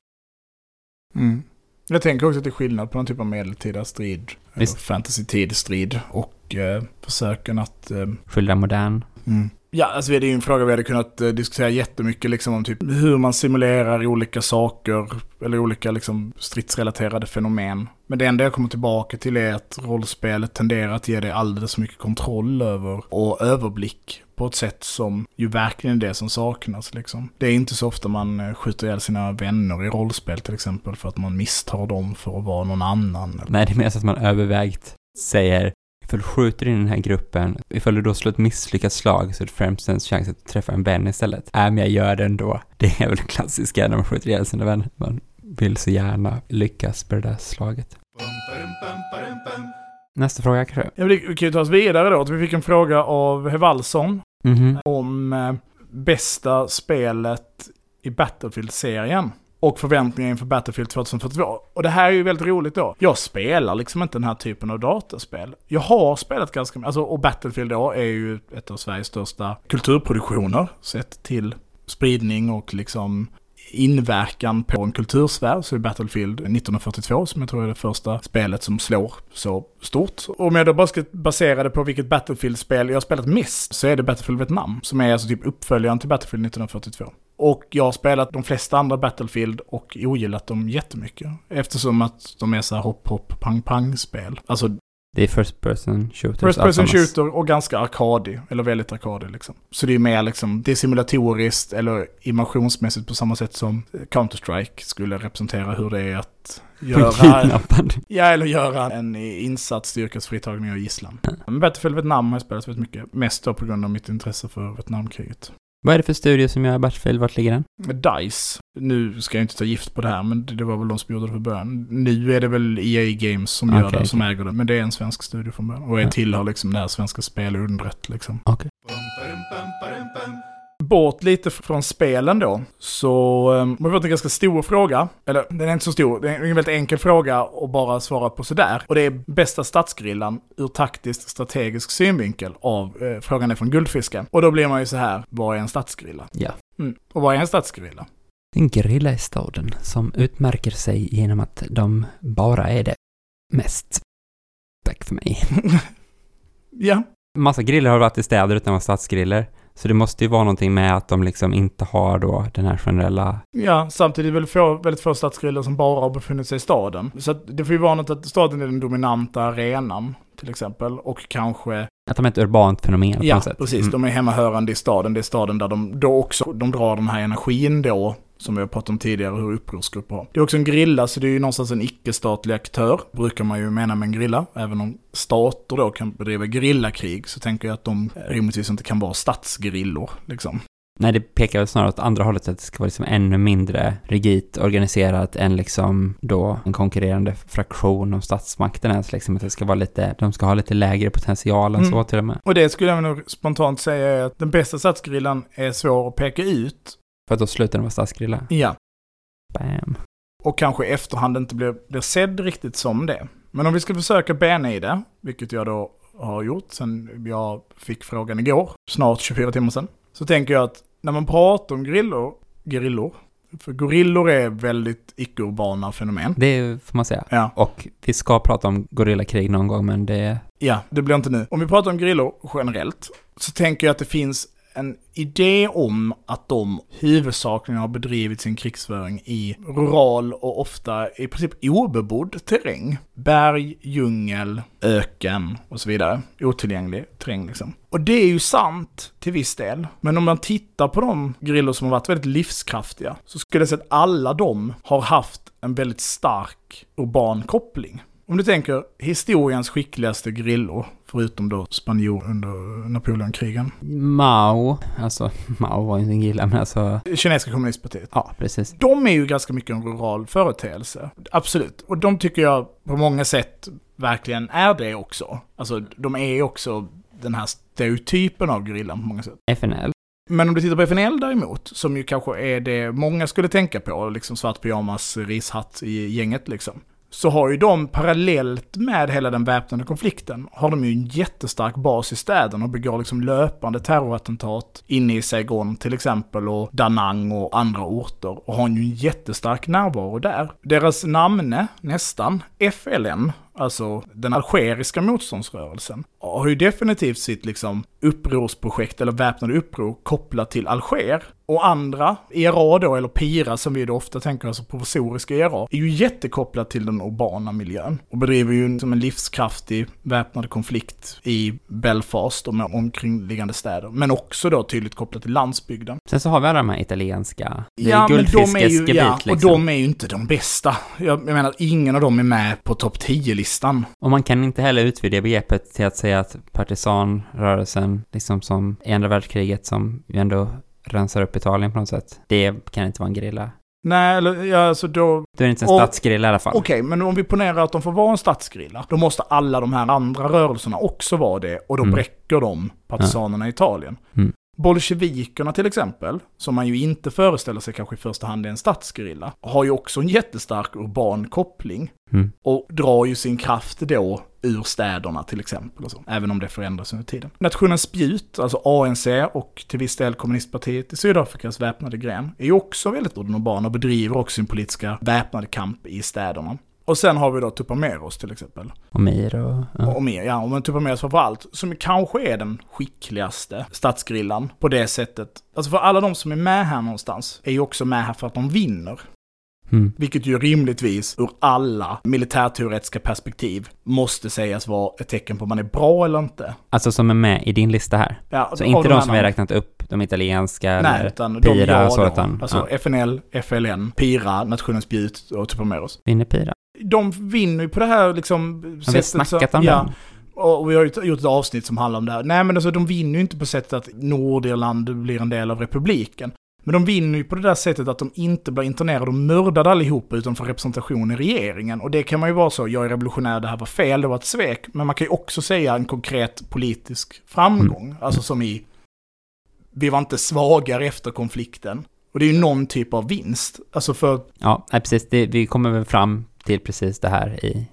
Mm. Jag tänker också att det är skillnad på någon typ av medeltida strid, fantasy-tid strid och eh, försöken att... Eh, Skildra modern. mm. Ja, alltså det är ju en fråga vi hade kunnat eh, diskutera jättemycket liksom om typ hur man simulerar olika saker eller olika liksom stridsrelaterade fenomen. Men det enda jag kommer tillbaka till är att rollspelet tenderar att ge dig alldeles för mycket kontroll över och överblick på ett sätt som ju verkligen är det som saknas liksom. Det är inte så ofta man eh, skjuter ihjäl sina vänner i rollspel till exempel för att man misstar dem för att vara någon annan. eller- Nej, det är mer så att man övervägt säger ifall du skjuter in den här gruppen, ifall du då slår ett misslyckat slag så är det främst en chans att träffa en vän istället. Äh, men jag gör det ändå. Det är väl det klassiska när man skjuter ihjäl sina vänner. Man vill så gärna lyckas på det där slaget. Nästa fråga kanske? Ja, vi kan ju ta oss vidare då. Vi fick en fråga av Hevalsson Mhm. om eh, bästa spelet i Battlefield-serien. Och förväntningar inför Battlefield 2042. Och det här är ju väldigt roligt då. Jag spelar liksom inte den här typen av dataspel. Jag har spelat ganska mycket, alltså, och Battlefield då är ju ett av Sveriges största kulturproduktioner. Sett till spridning och liksom inverkan på en kultursfär så är Battlefield 1942 som jag tror är det första spelet som slår så stort. Om jag då bara ska basera det på vilket Battlefield-spel jag har spelat mest så är det Battlefield Vietnam som är alltså typ uppföljaren till Battlefield 1942. Och jag har spelat de flesta andra Battlefield och ogillat dem jättemycket. Eftersom att de är så här hopp, hopp, pang, pang spel. Alltså det är first person shooters. First person shooter och ganska arkadig, eller väldigt arkadig liksom. Så det är mer liksom, det är simulatoriskt eller immersionsmässigt på samma sätt som Counter-Strike skulle representera hur det är att göra, kidnappad. ja, eller göra en insats styrkas fritagning av gisslan. Men Battlefield Vietnam har jag spelat väldigt mycket, mest då på grund av mitt intresse för Vietnamkriget. Vad är det för studio som gör Battlefield? Vart ligger den? DICE, nu ska jag inte ta gift på det här, men det var väl de som gjorde det från början. Nu är det väl EA Games som gör Okej, det, som äger det, men det är en svensk studio från början. Och Ja. tillhör liksom det här svenska spelundret liksom. Okej. Bort lite från spelen då, så um, har vi fått en ganska stor fråga. Eller den är inte så stor, det är en väldigt enkel fråga att bara svara på sådär. Och det är bästa stadsgrillan ur taktiskt strategisk synvinkel av, eh, frågan är från Guldfisken. Och då blir man ju så här, vad är en stadsgrilla? Ja. Mm. Och vad är en stadsgrilla? En grilla i staden som utmärker sig genom att de bara är det mest. Tack för mig. *laughs* ja, Massa griller har varit i städer utan att vara stadsgriller. Så det måste ju vara någonting med att de liksom inte har då den här generella... Ja, samtidigt är det väl få, väldigt få stadsgriller som bara har befunnit sig i staden. Så att det får ju vara något att staden är den dominanta arenan, till exempel. Och kanske, Att de är ett urbant fenomen på ja något sätt. precis, Mm. de är hemmahörande i staden. Det är staden där de då också, de drar den här energin då, som vi har pratat om tidigare, hur upprorsgrupper har. Det är också en grilla, så det är ju någonstans en icke-statlig aktör, brukar man ju mena med en grilla. Även om stater då kan bedriva grillakrig, så tänker jag att de rimligtvis inte kan vara stadsgrillor, liksom. Nej, det pekar väl snarare åt andra hållet, att det ska vara liksom ännu mindre rigidt organiserat än liksom då en konkurrerande fraktion av statsmakten ens liksom, att det ska vara lite, de ska ha lite lägre potential än Mm. så till och med. Och det skulle jag nog spontant säga är att den bästa stadsgrillan är svår att peka ut. För att då slutar den vara stadsgrilla. Ja. Bam. Och kanske i efterhand inte blir, blir sedd riktigt som det. Men om vi ska försöka bena i det, vilket jag då har gjort sen jag fick frågan igår, snart 24 timmar sedan, så tänker jag att när man pratar om grillor, grillor, för gorillor är väldigt icke-urbana fenomen. Det får man säga. Ja, Och vi ska prata om gorillakrig någon gång, men det... ja, det blir inte nu. Om vi pratar om grillor generellt, så tänker jag att det finns en idé om att de huvudsakligen har bedrivit sin krigsföring i rural och ofta i princip obebodd terräng. Berg, djungel, öken och så vidare. Otillgänglig terräng liksom. Och det är ju sant till viss del. Men om man tittar på de grillor som har varit väldigt livskraftiga så skulle jag säga att alla de har haft en väldigt stark urban koppling. Om du tänker historiens skickligaste grillor, förutom då spanjor under Napoleonkrigen. Mao, alltså *laughs* Mao var ju inte en gilla, men alltså... Kinesiska kommunistpartiet. Ja, precis. De är ju ganska mycket en rural företeelse. Absolut. Och de tycker jag på många sätt verkligen är det också. Alltså, de är också den här stereotypen av grillan på många sätt. FNL. Men om du tittar på FNL däremot, som ju kanske är det många skulle tänka på, liksom svart pyjamas, rishatt i gänget liksom. Så har ju de parallellt med hela den väpnade konflikten, har de ju en jättestark bas i städerna och begår liksom löpande terrorattentat inne i Saigon till exempel och Danang och andra orter och har ju en jättestark närvaro där. Deras namne, nästan, FLN, alltså den algeriska motståndsrörelsen, har ju definitivt sitt liksom upprorsprojekt eller väpnade uppror kopplat till Alger. Och andra, ERA då, eller PIRA som vi då ofta tänker, alltså provisoriska ERA, är ju jättekopplat till den urbana miljön. Och bedriver ju som en livskraftig väpnad konflikt i Belfast och med omkringliggande städer. Men också då tydligt kopplat till landsbygden. Sen så har vi alla de här italienska, Ja, men de är ju, ja, och liksom. de är ju inte de bästa. Jag, jag menar, ingen av dem är med på topp 10-listan. Och man kan inte heller utvidga begreppet till att säga att partisanrörelsen, liksom som i andra världskriget, som ju ändå rensar upp Italien på något sätt, det kan inte vara en gerilla. Nej, eller ja, alltså då... Då är det inte en Och- i alla fall. Okej, men om vi ponerar att de får vara en stadsgrilla, då måste alla de här andra rörelserna också vara det, och då Mm. bräcker de partisanerna i Italien. Mm. Bolsjevikerna till exempel, som man ju inte föreställer sig kanske i första hand är en stadsgerilla, har ju också en jättestark urban koppling. Mm. Och drar ju sin kraft då ur städerna till exempel. Och så, även om det förändras under tiden. Nationens spjut, alltså ANC och till viss del kommunistpartiet i Sydafrikas väpnade gren, är ju också väldigt urbana och bedriver också sin politiska väpnade kamp i städerna. Och sen har vi då Tupamaros till exempel. Och Mir och... Ja. Och mer, ja. Och Tupamaros framförallt, som kanske är den skickligaste stadsgrillan på det sättet. Alltså för alla de som är med här någonstans är ju också med här för att de vinner. Mm. Vilket ju rimligtvis ur alla militärteoretiska perspektiv måste sägas vara ett tecken på om man är bra eller inte. Alltså som är med i din lista här. Ja, Så inte de här som vi har räknat upp, de italienska Nej, eller utan de Pira jag och så, utan- Alltså ja. FNL, FLN, Pira, Nationens spjut och Tupamaros. vinner Pira. De vinner ju på det här liksom... Har vi snackat om ja? Och vi har ju gjort ett avsnitt som handlar om det här. Nej men alltså de vinner ju inte på sättet att Nordirland blir en del av republiken. Men de vinner ju på det där sättet att de inte blir internerade och mördade allihopa utan får representation i regeringen. Och det kan man ju vara så, jag är revolutionär, det här var fel, det var ett svek. Men man kan ju också säga en konkret politisk framgång. Alltså som i, vi var inte svagare efter konflikten. Och det är ju någon typ av vinst. Alltså för Ja, precis. Det, vi kommer väl fram till precis det här i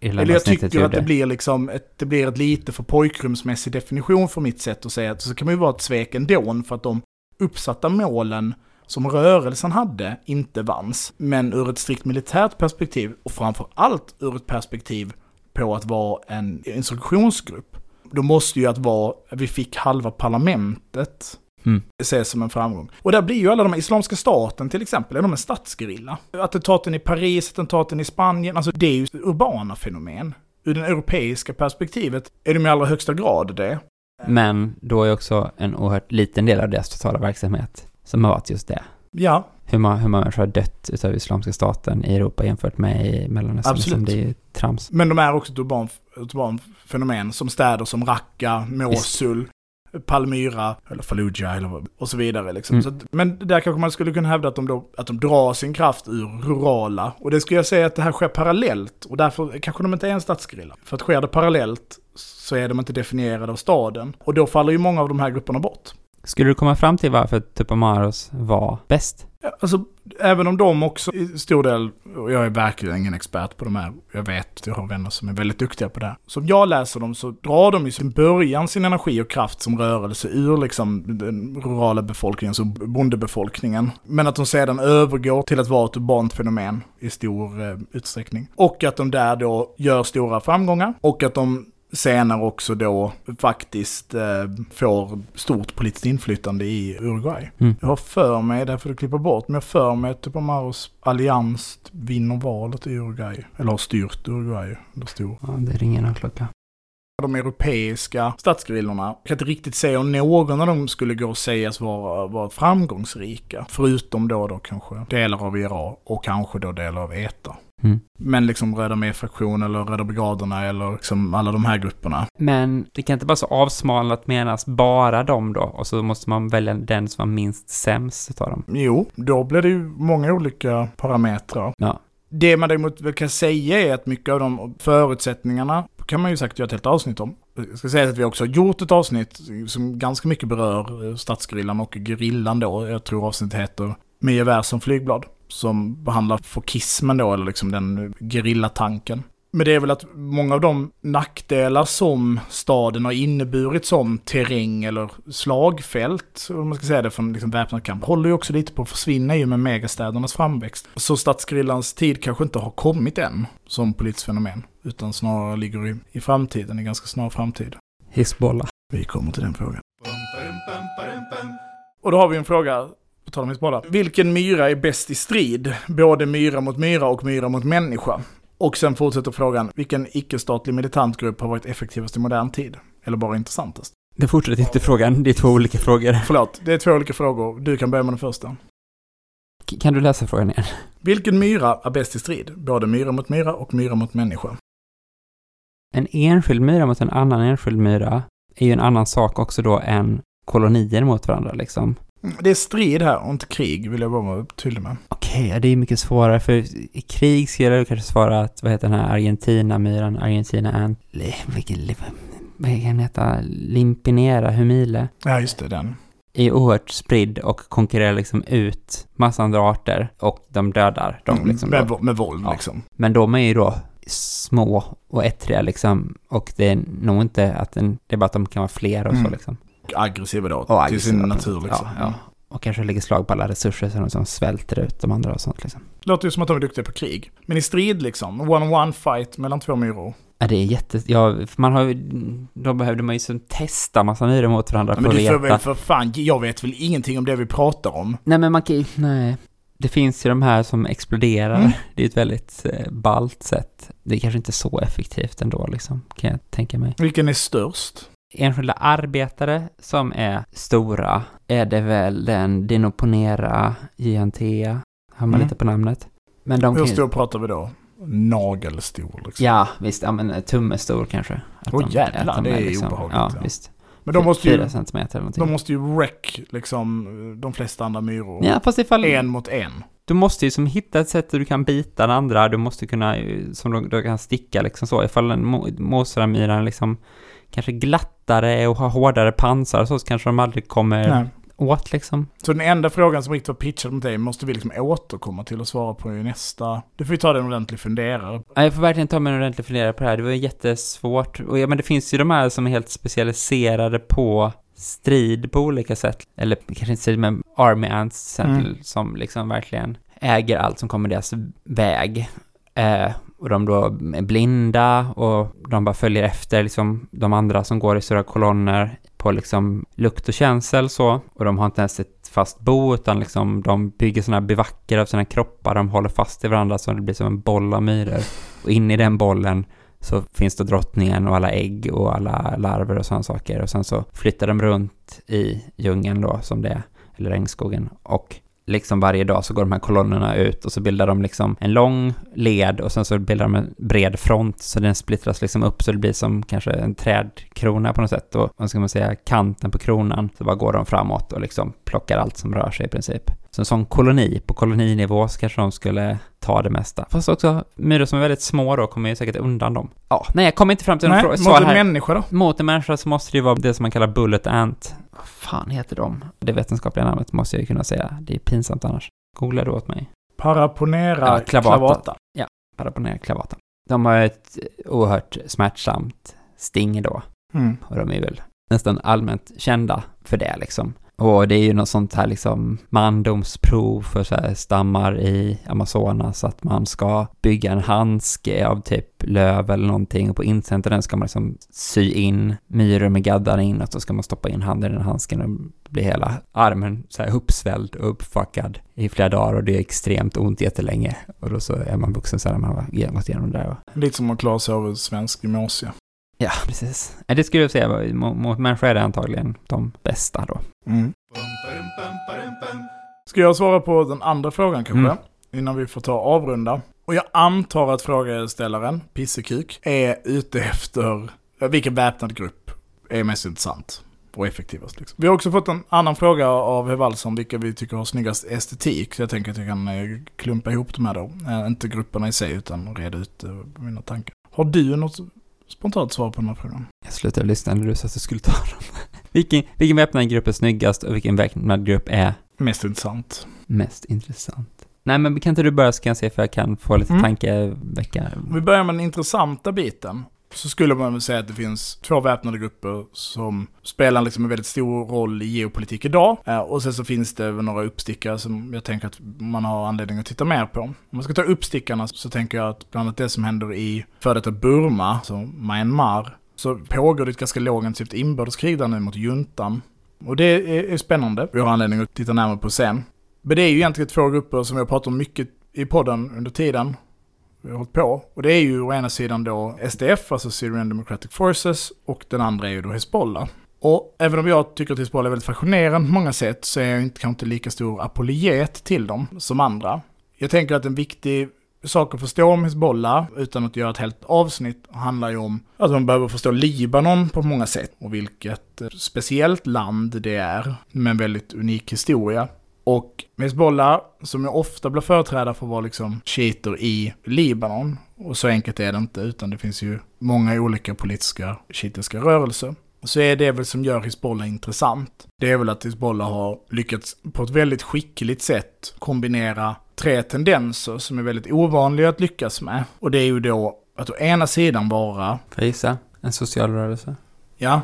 Eller jag tycker att det blir liksom, ett, det blir ett lite för pojkrumsmässig definition för mitt sätt att säga att så kan man ju vara ett svek ändå för att de uppsatta målen som rörelsen hade inte vanns. Men ur ett strikt militärt perspektiv och framför allt ur ett perspektiv på att vara en instruktionsgrupp. Då måste ju att vara, vi fick halva parlamentet Mm. ses som en framgång. Och där blir ju alla de här, Islamiska staten till exempel, är de en statsgerilla? Attentaten i Paris, attentaten i Spanien, alltså det är ju urbana fenomen. Ur det europeiska perspektivet är de i allra högsta grad det. Men då är också en oerhört liten del av deras totala verksamhet som har varit just det. Ja, Hur många, hur många människor har dött utav Islamiska staten i Europa jämfört med i Mellanöstern? Absolut. Liksom, det är ju trams. men de är också ett urban, urban fenomen som städer som Raqqa, Mosul, Palmyra, eller Fallujah eller, och så vidare. Liksom. Mm. Så att, men där kanske man skulle kunna hävda att de, då, att de drar sin kraft ur rurala. Och det skulle jag säga att det här sker parallellt. Och därför kanske de inte är en stadsgerilla. För att sker det parallellt så är de inte definierade av staden. Och då faller ju många av de här grupperna bort. Skulle du komma fram till varför Tupamaros var bäst? Alltså, även om de också i stor del, och jag är verkligen ingen expert på de här, jag vet, jag har vänner som är väldigt duktiga på det här. Som jag läser dem så drar de ju sin början sin energi och kraft som rörelse ur liksom den rurala befolkningen, så bondebefolkningen. Men att de sedan övergår till att vara ett urbant fenomen i stor eh, utsträckning. Och att de där då gör stora framgångar och att de senare också då faktiskt eh, får stort politiskt inflytande i Uruguay. Mm. Jag har för mig, där får du klippa bort, men jag har för mig att typ Amaros allians vinner valet i Uruguay. Eller har styrt Uruguay under stor. Ja, det ringer någon klocka. De europeiska statsgrillorna, jag kan inte riktigt säga om någon av dem skulle gå och sägas vara, vara framgångsrika. Förutom då, då kanske delar av IRA och kanske då delar av ETA. Mm. Men liksom Röda Med-fraktion eller Röda Brigaderna eller liksom alla de här grupperna. Men det kan inte vara så avsmalnat menas bara dem då, och så måste man välja den som var minst sämst utav dem. Jo, då blir det ju många olika parametrar. Ja. Det man däremot kan säga är att mycket av de förutsättningarna kan man ju sagt göra ett helt avsnitt om. Jag ska säga att vi också har gjort ett avsnitt som ganska mycket berör stadsgrillan och gerillan då. Jag tror avsnittet heter Med gevär som flygblad. Som behandlar fokismen då, eller liksom den gerillatanken. Men det är väl att många av de nackdelar som staden har inneburit som terräng eller slagfält, om man ska säga det från liksom väpnad kamp, håller ju också lite på att försvinna och med megastädernas framväxt. Så stadsgrillans tid kanske inte har kommit än som politiskt fenomen, utan snarare ligger i, i framtiden, i ganska snar framtid. Hizbollah. Vi kommer till den frågan. Och då har vi en fråga, på tal om Hizbollah. Vilken myra är bäst i strid? Både myra mot myra och myra mot människa. Och sen fortsätter frågan, vilken icke-statlig militant grupp har varit effektivast i modern tid? Eller bara intressantast? Det fortsätter inte frågan, det är två olika frågor. Förlåt, det är två olika frågor. Du kan börja med den första. K- Kan du läsa frågan igen? Vilken myra är bäst i strid? Både myra mot myra och myra mot människa. En enskild myra mot en annan enskild myra är ju en annan sak också då än kolonier mot varandra liksom. Mm, Det är strid här och inte krig, vill jag bara vara tydlig med. Okej, ja, det är mycket svårare för i krig skulle jag kanske svara att, vad heter den här Argentina-myran, Argentina Ant, vad kan den heta, Limpinera humile, Ja, just det, den. är ju oerhört spridd och konkurrerar liksom ut massa andra arter och de dödar dem liksom. med, med våld Ja. liksom. Men de är ju då små och ettriga liksom och det är nog inte att den, det är bara att de kan vara fler och så Mm. liksom. Aggressiva då, Och till aggressiva. sin natur liksom. Ja, ja. Och kanske lägger slag på alla resurser så de som svälter ut de andra och sånt liksom. Låter ju som att de är duktiga på krig. Men i strid liksom, one-on-one fight mellan två myror. Ja, det är jätte... Ja, man har ju... Då behövde man ju som testa massa myror mot varandra Ja, för men att du får veta. väl för fan, jag vet väl ingenting om det vi pratar om. Nej, men man kan ju... Nej. Det finns ju de här som exploderar. Mm. Det är ett väldigt eh, ballt sätt. Det är kanske inte så effektivt ändå, liksom, kan jag tänka mig. Vilken är störst? Enskilda arbetare som är stora är det väl den Dinoponera. Har man Mm. lite på namnet. Men de Hur kan ju... stor pratar vi då? Nagelstor liksom. Ja, visst. Ja, men eh, tummestor kanske. Åh, de- jävlar, de det är liksom, obehagligt, Ja, ja. visst. Men de måste ju, Fyra centimeter eller någonting. de måste ju wreck liksom de flesta andra myror. Ja, fast ifall... En mot en. Du måste ju som hitta ett sätt där du kan bita den andra, du måste kunna, eh, som du, du kan sticka liksom så, ifall en Moseramyran liksom kanske glattare och har hårdare pansar så, så kanske de aldrig kommer Nej. åt liksom. Så den enda frågan som riktigt var pitchad mot dig måste vi liksom återkomma till och svara på i nästa. Du får ju ta den ordentlig funderare. Ja, Jag får verkligen ta mig en ordentlig fundera på det här, det var jättesvårt. Och ja, men det finns ju de här som är helt specialiserade på strid på olika sätt. Eller kanske inte strid, men Army Ants till exempel, Mm. som liksom verkligen äger allt som kommer deras väg. Eh, och de då är blinda och de bara följer efter liksom de andra som går i stora kolonner på liksom lukt och känsel så. Och de har inte ens ett fast bo utan liksom de bygger sådana här bivacker av sina kroppar. De håller fast i varandra så det blir som en boll av myror. Och in i den bollen så finns det drottningen och alla ägg och alla larver och sådana saker. Och sen så flyttar de runt i djungeln då som det är, eller regnskogen. Och liksom varje dag så går de här kolonnerna ut och så bildar de liksom en lång led och sen så bildar de en bred front så den splittras liksom upp så det blir som kanske en trädkrona på något sätt och vad ska man säga, kanten på kronan så bara går de framåt och liksom plockar allt som rör sig i princip. Så en sån koloni, på koloninivå så kanske de skulle ta det mesta. Fast också myror som är väldigt små då kommer ju säkert undan dem. Ja, nej jag kommer inte fram till någon fråga. mot en här. människa då? Mot en människa så måste det ju vara det som man kallar bullet ant. Vad fan heter de? Det vetenskapliga namnet måste jag ju kunna säga. Det är pinsamt annars. Googla det åt mig. Paraponera Ja, clavata. clavata. Paraponera clavata. De har ett oerhört smärtsamt sting då. Mm. Och de är väl nästan allmänt kända för det liksom. Och det är ju något sånt här liksom mandomsprov för så här stammar i Amazonas att man ska bygga en handske av typ löv eller någonting. Och på insidan den ska man liksom sy in myror med gaddar inåt, och så ska man stoppa in handen i den handsken och blir hela armen så här uppsvälld och uppfuckad i flera dagar. Och det är extremt ont jättelänge. Och då så är man vuxen så här när man har gått igenom det där. Lite som att klara sig av svensk gymnasie. Ja, precis. Det skulle jag säga, mot, människor är det antagligen de bästa då. Mm. Ska jag svara på den andra frågan kanske? Mm. Innan vi får ta avrunda. Och jag antar att frågeställaren, Pissekuk, är ute efter vilken väpnad grupp är mest intressant och effektivast. Liksom. Vi har också fått en annan fråga av Hevalls om vilka vi tycker har snyggast estetik. Så jag tänker att jag kan eh, klumpa ihop de här då. Eh, Inte grupperna i sig utan reda ut eh, mina tankar. Har du något spontant svar på den här frågan? Jag slutade lyssna när du sa att du skulle ta dem. *laughs* vilken, vilken väpnad grupp är snyggast och vilken väpnad grupp är Mest intressant. mest intressant? Nej, men kan inte du börja så kan jag se för jag kan få lite Mm. tankevecka. Om vi börjar med den intressanta biten. Så skulle man väl säga att det finns två väpnade grupper som spelar liksom en väldigt stor roll i geopolitik idag. Eh, och sen så finns det väl några uppstickare som jag tänker att man har anledning att titta mer på. Om man ska ta uppstickarna så tänker jag att bland annat det som händer i före detta Burma, alltså Myanmar, så pågår det ett ganska lågintensivt inbördeskrig där nu mot juntan. Och det är, spännande. Vi har anledning att titta närmare på sen. Men det är ju egentligen två grupper som vi har pratat om mycket i podden under tiden hållit på. Och det är ju å ena sidan då SDF, alltså Syrian Democratic Forces, och den andra är ju då Hezbollah. Och även om jag tycker att Hezbollah är väldigt fascinerande på många sätt så är jag inte, kanske inte lika stor apologet till dem som andra. Jag tänker att en viktig sak att förstå om Hezbollah, utan att göra ett helt avsnitt, handlar ju om att man behöver förstå Libanon på många sätt. Och vilket eh, speciellt land det är, med en väldigt unik historia. Och Hezbollah, som ju ofta blir företrädare för att vara liksom shiiter i Libanon, och så enkelt är det inte, utan det finns ju många olika politiska shiitiska rörelser, så är det väl som gör Hezbollah intressant. Det är väl att Hezbollah har lyckats på ett väldigt skickligt sätt kombinera tre tendenser som är väldigt ovanliga att lyckas med. Och det är ju då att å ena sidan vara Får jag? En social rörelse? Ja, jag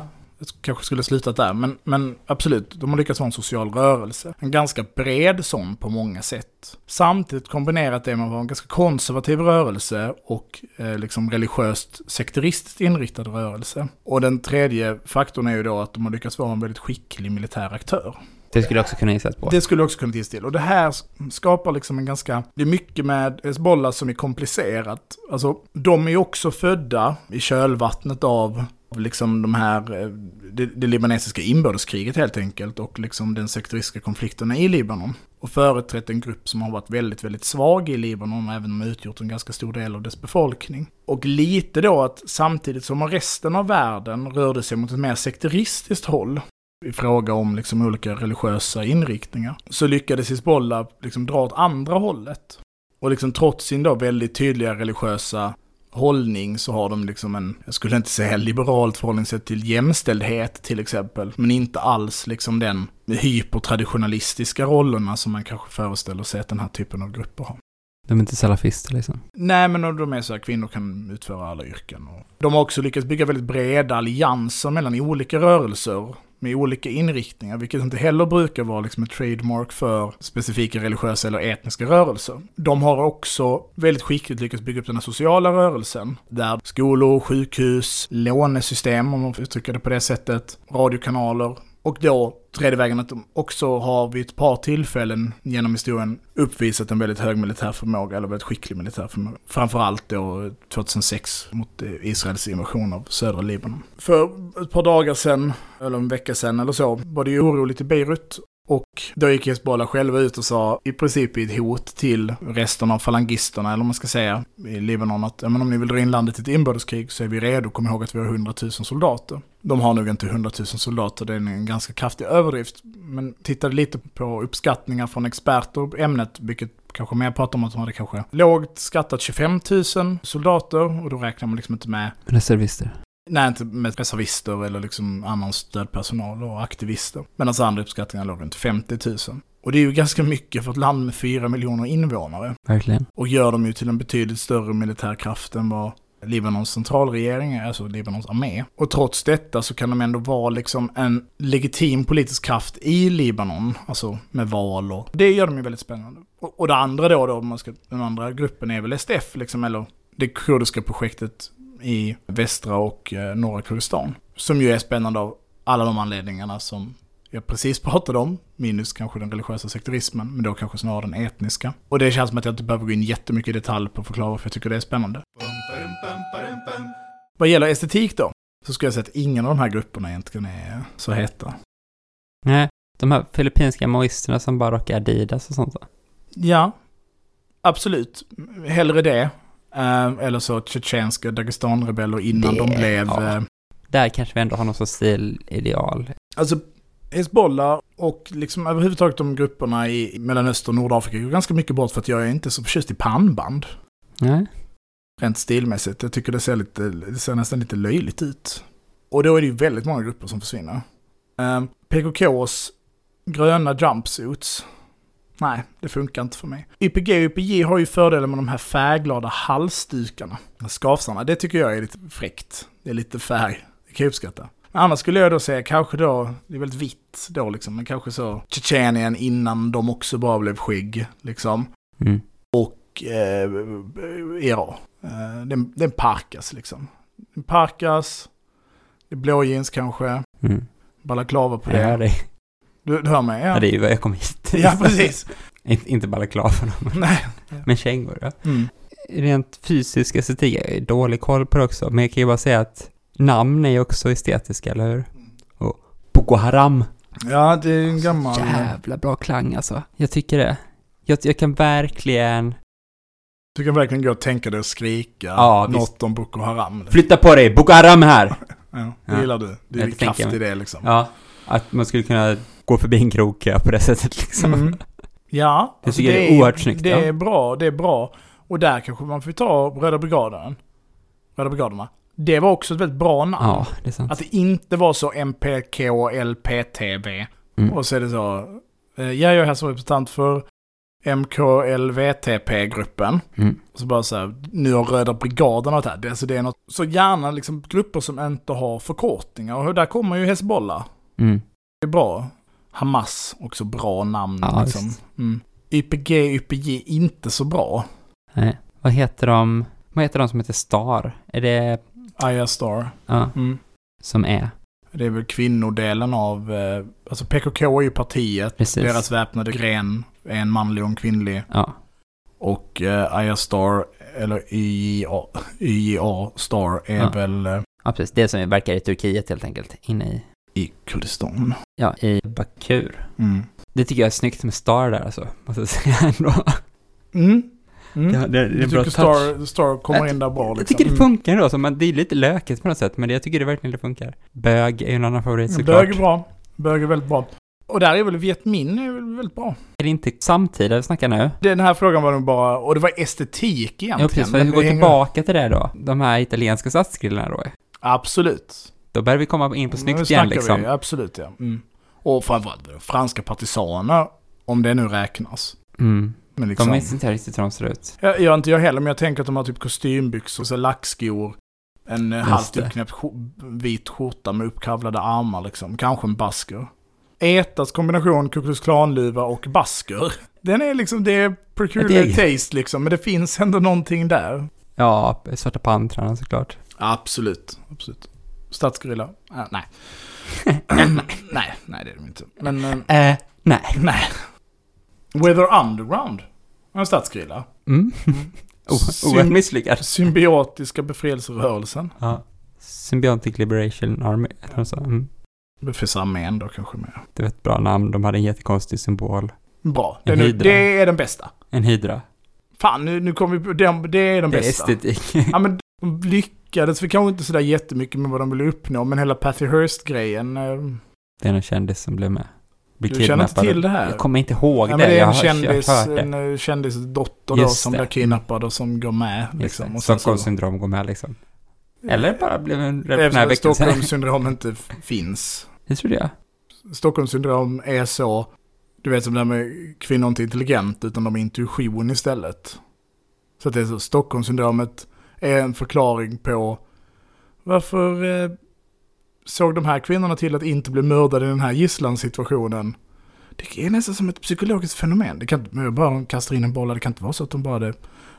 kanske skulle slutat där, men, men absolut, de har lyckats vara en social rörelse. En ganska bred sån på många sätt. Samtidigt kombinerat det med att vara en ganska konservativ rörelse och eh, liksom religiöst sekteristiskt inriktad rörelse. Och den tredje faktorn är ju då att de har lyckats vara en väldigt skicklig militär aktör. Det skulle också kunna gissa på. Det skulle också kunna till. Och det här skapar liksom en ganska, det är mycket med Hezbollah som är komplicerat. Alltså, de är ju också födda i kölvattnet av liksom de här, eh, det, det libanesiska inbördeskriget helt enkelt och liksom den sekteristiska konflikterna i Libanon. Och företrätt en grupp som har varit väldigt, väldigt svag i Libanon, även om de utgjort en ganska stor del av dess befolkning. Och lite då att samtidigt som resten av världen rörde sig mot ett mer sekteristiskt håll, i fråga om liksom olika religiösa inriktningar, så lyckades Hizbollah liksom dra åt andra hållet. Och liksom trots sin då väldigt tydliga religiösa hållning så har de liksom en, jag skulle inte säga liberalt förhållningssätt till jämställdhet till exempel, men inte alls liksom den hypertraditionalistiska rollerna som man kanske föreställer sig att den här typen av grupper har. De är inte salafister liksom. Nej, men de är så här, kvinnor kan utföra alla yrken. Och de har också lyckats bygga väldigt breda allianser mellan olika rörelser med olika inriktningar, vilket inte heller brukar vara liksom ett trademark för specifika religiösa eller etniska rörelser. De har också väldigt skickligt lyckats bygga upp den här sociala rörelsen, där skolor, sjukhus, lånesystem, om man får uttrycka det på det sättet, radiokanaler, och då tredje vägen att de också har vid ett par tillfällen genom historien uppvisat en väldigt hög militär förmåga, eller väldigt skicklig militär förmåga. Framförallt då 2006 mot Israels invasion av södra Libanon. För ett par dagar sedan, eller en vecka sedan eller så, var det ju oroligt i Beirut. Och då gick Hezbollah själva ut och sa i princip i ett hot till resten av falangisterna, eller vad man ska säga, i Libanon att men om ni vill dra in landet i ett inbördeskrig så är vi redo, kom ihåg att vi har 100 000 soldater. De har nog inte 100 000 soldater, det är en ganska kraftig överdrift. Men tittade lite på uppskattningar från experter på ämnet, vilket kanske mer pratar om att de hade kanske lågt skattat 25 000 soldater, och då räknar man liksom inte med Reservister. Nej, inte med reservister eller liksom annan stödpersonal och aktivister. Medan andra uppskattningar låg runt 50 000. Och det är ju ganska mycket för ett land med 4 miljoner invånare. Verkligen. Och gör dem ju till en betydligt större militär kraft än vad Libanons centralregering alltså Libanons armé. Och trots detta så kan de ändå vara liksom en legitim politisk kraft i Libanon, alltså med val och det gör dem ju väldigt spännande. Och, och det andra då, då man ska, den andra gruppen är väl SDF, liksom, eller det kurdiska projektet i västra och eh, norra Kurdistan. Som ju är spännande av alla de anledningarna som jag precis *laughs* pratade om, minus kanske den religiösa sekterismen, men då kanske snarare den etniska. Och det känns som att jag inte behöver gå in jättemycket i detalj på att förklara för jag tycker det är spännande. Vad gäller estetik då, så skulle jag säga att ingen av de här grupperna egentligen är så heta. Nej, de här filippinska maoisterna som bara rockar Adidas och sånt va? Ja, absolut. Hellre det. Eh, eller så tjetjenska Dagestan-rebeller innan Det- de blev... ja. eh, Där kanske vi ändå har någon sorts stilideal. Alltså, Hezbollah och liksom överhuvudtaget de grupperna i Mellanöstern och Nordafrika går ganska mycket bort för att jag är inte så förtjust i pannband. Nej. Rent stilmässigt. Jag tycker det ser, lite, det ser nästan lite löjligt ut. Och då är det ju väldigt många grupper som försvinner. Um, PKKs gröna jumpsuits Nej, det funkar inte för mig. YPG och YPJ har ju fördelen med de här färgglada halsdukarna. Skavsarna, det tycker jag är lite fräckt. Det är lite färg, det kan jag uppskatta. Men annars skulle jag då säga kanske då, det är väldigt vitt då liksom, men kanske så Tjetjenien innan de också bara blev skägg liksom. Mm. Och eh, IRA. Eh, det, är en- det är en parkas liksom. En parkas, det är blå jeans kanske, Mm. balaklava på det. hör dig. Du, du hör mig? Ja. Ja, det är ju vad jag kom hit. ja precis. *laughs* inte, inte balaklavorna, men, Nej. men kängor. Ja. Mm. Rent fysisk estetik, jag har dålig koll på det också, men jag kan ju bara säga att namn är ju också estetiska, eller hur? Och Boko Haram. Ja, det är en gammal... Jävla bra klang alltså. Jag tycker det. Jag, jag kan verkligen... Du kan verkligen gå och tänka dig och skrika Ja, visst. något om Boko Haram. Flytta på dig! Boko Haram här! Ja, det Ja. gillar du. Det är Jag i det liksom. Ja, att man skulle kunna gå förbi en krokö på det sättet liksom. Mm. Ja, tycker det är oerhört snyggt, Det ja. är bra, det är bra. Och där kanske man får ta Röda Brigaden. Röda Brigaderna. Det var också ett väldigt bra namn. Ja, det är sant. Att det inte var så MPKLPTV. Mm. Och så är det så. eh, Jag är här som representant för MKLVTP-gruppen. Mm. Så bara så här, nu har Röda Brigaden och det här. Det, alltså det är något, så gärna liksom grupper som inte har förkortningar. Och där kommer ju Hezbollah. Mm. Det är bra. Hamas, också bra namn Ja, liksom. Mm. YPG, YPJ, inte så bra. Nej. Vad heter de? Vad heter de som heter Star? Är det... Aya Star. Ja, Mm. som är? Det är väl kvinnodelen av, eh, alltså PKK är ju partiet. Precis. Deras väpnade gren är en manlig och en kvinnlig. Ja. Och eh, Aya Star, eller YJA, YJA Star är Ja. väl eh, ja, precis. Det som verkar i Turkiet helt enkelt. Inne i... i Kurdistan. Ja, i Bakur. Mm. Det tycker jag är snyggt med Star där alltså, måste jag säga ändå. Mm. Mm. Ja, det, det är Du en bra tycker. Star, Star kommer Jag- in där bra liksom. Jag tycker det funkar ändå, så man, det är lite lökigt på något sätt, men det, jag tycker det verkligen det funkar. Bög är ju en annan favorit Mm. såklart. Bög är bra. Bög är väldigt bra. Och där är väl Viet Minh är väl väldigt bra. Är det inte samtida vi snackar nu? Den här frågan var nog bara, och det var estetik egentligen. Ja, precis. För men att gå det hänger- tillbaka till det då. De här italienska stadsgrillarna då. Absolut. Då börjar vi komma in på snyggt igen liksom. Vi, absolut ja. Mm. Och framförallt franska partisaner, om det nu räknas. Mm. Men De liksom, minns inte riktigt hur de ser ut. jag, jag inte jag heller, men jag tänker att de har typ kostymbyxor, så lackskor, en eh, halvt uppknäppt vit skjorta med uppkavlade armar liksom. Kanske en basker. Etas kombination Ku Klux Klan-luva och basker. Den är liksom, det är peculiar taste liksom, men det finns ändå någonting där. Ja, Svarta Pantrarna såklart. Absolut, absolut. Stadsgorilla? Ah, *coughs* nej. nej, nej det är de inte. Men, Eh, nej. nej. Weather Underground? En stadsgrilla. Mm. *laughs* Sym- Oerhört misslyckad. Symbiotiska befrielserörelsen. Ja. Symbiotic Liberation Army, heter de så? Mm. Befrielsearmén då kanske mer. Det var ett bra namn, de hade en jättekonstig symbol. Bra. En Det, hydra. det är den bästa. En hydra. Fan, nu, nu kommer vi på. Det är den Det är bästa. estetik. Ja, men *laughs* de lyckades vi kanske inte sådär jättemycket med vad de ville uppnå, men hela Patty Hearst-grejen. eh, Det är någon kändis som blev med. Blir Du känner inte till det här? Jag kommer inte ihåg Ja, det. men det är en kändis, en eh, kändisdotter då som det. blir kidnappad och som går med. Liksom. Och Stockholmssyndrom går med liksom. Eller bara blev en revolutionär väckelse. Stockholmssyndrom inte finns. Det trodde jag. Stockholmssyndrom är så, du vet som det här med kvinnor inte är intelligent utan de har intuition istället. Så att det är så, Stockholmssyndromet är en förklaring på varför eh, såg de här kvinnorna till att inte bli mördade i den här gisslansituationen. Det är nästan som ett psykologiskt fenomen. Det kan inte, jag bara kastar in en boll, det kan inte vara så att de bara hade,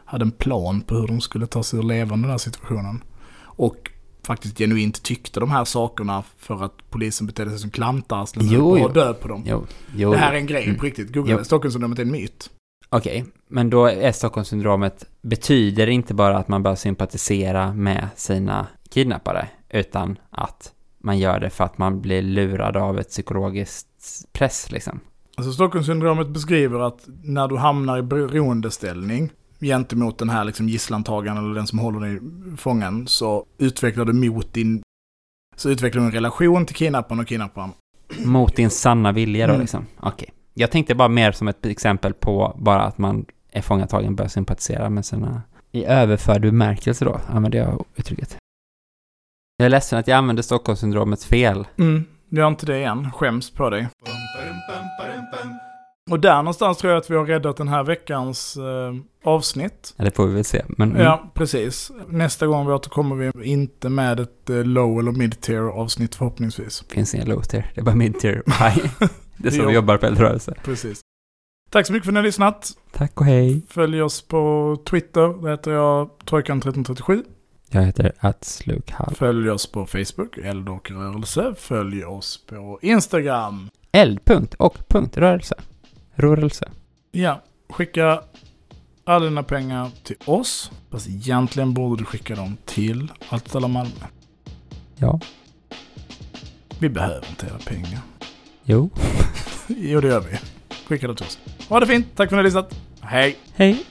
hade en plan på hur de skulle ta sig ur levande den här situationen. Och faktiskt genuint tyckte de här sakerna för att polisen betedde sig som klantarslen Jo, och död på dem. Jo, jo. Det här är en grej Mm. på riktigt. Googla Jo. Stockholmssyndromet är en myt. Okej, men då är Stockholmssyndromet betyder inte bara att man bör sympatisera med sina kidnappare, utan att man gör det för att man blir lurad av ett psykologiskt press liksom. Alltså Stockholmssyndromet beskriver att när du hamnar i beroendeställning gentemot den här liksom gisslantagaren eller den som håller dig fången så utvecklar du mot din... Så utvecklar du en relation till kidnapparen och kidnapparen. Mot din sanna vilja då Mm. liksom. Okej. Jag tänkte bara mer som ett exempel på bara att man är fångatagen bör sympatisera med sina... I överförd bemärkelse då, använder jag uttrycket. Jag är ledsen att jag använder Stockholmssyndromet fel. Mm, gör inte det igen. Skäms på dig. Och där någonstans tror jag att vi har räddat den här veckans eh, avsnitt. Eller får vi väl se. Men mm, Ja, precis. Nästa gång vi återkommer vi inte med ett eh, low eller mid-tier avsnitt förhoppningsvis. finns inga low tier. Det är bara mid tier och high. *laughs* Det är så vi jobbar på eldrörelse. Precis. Tack så mycket för att ni har lyssnat. Tack och hej. Följ oss på Twitter. Där heter jag Trojkan1337. Jag heter Atsluk Följ oss på Facebook, Eld och rörelse. Följ oss på Instagram. Eld, punkt och punkt, rörelse. Rörelse. Ja, skicka alla dina pengar till oss. Fast egentligen borde du skicka dem till Allt alla Malmö. Ja. Vi behöver inte era pengar. Jo. Jo, det gör vi. Skicka det till oss. Ha det fint. Tack för att ni har lyssnat. Hej! Hej.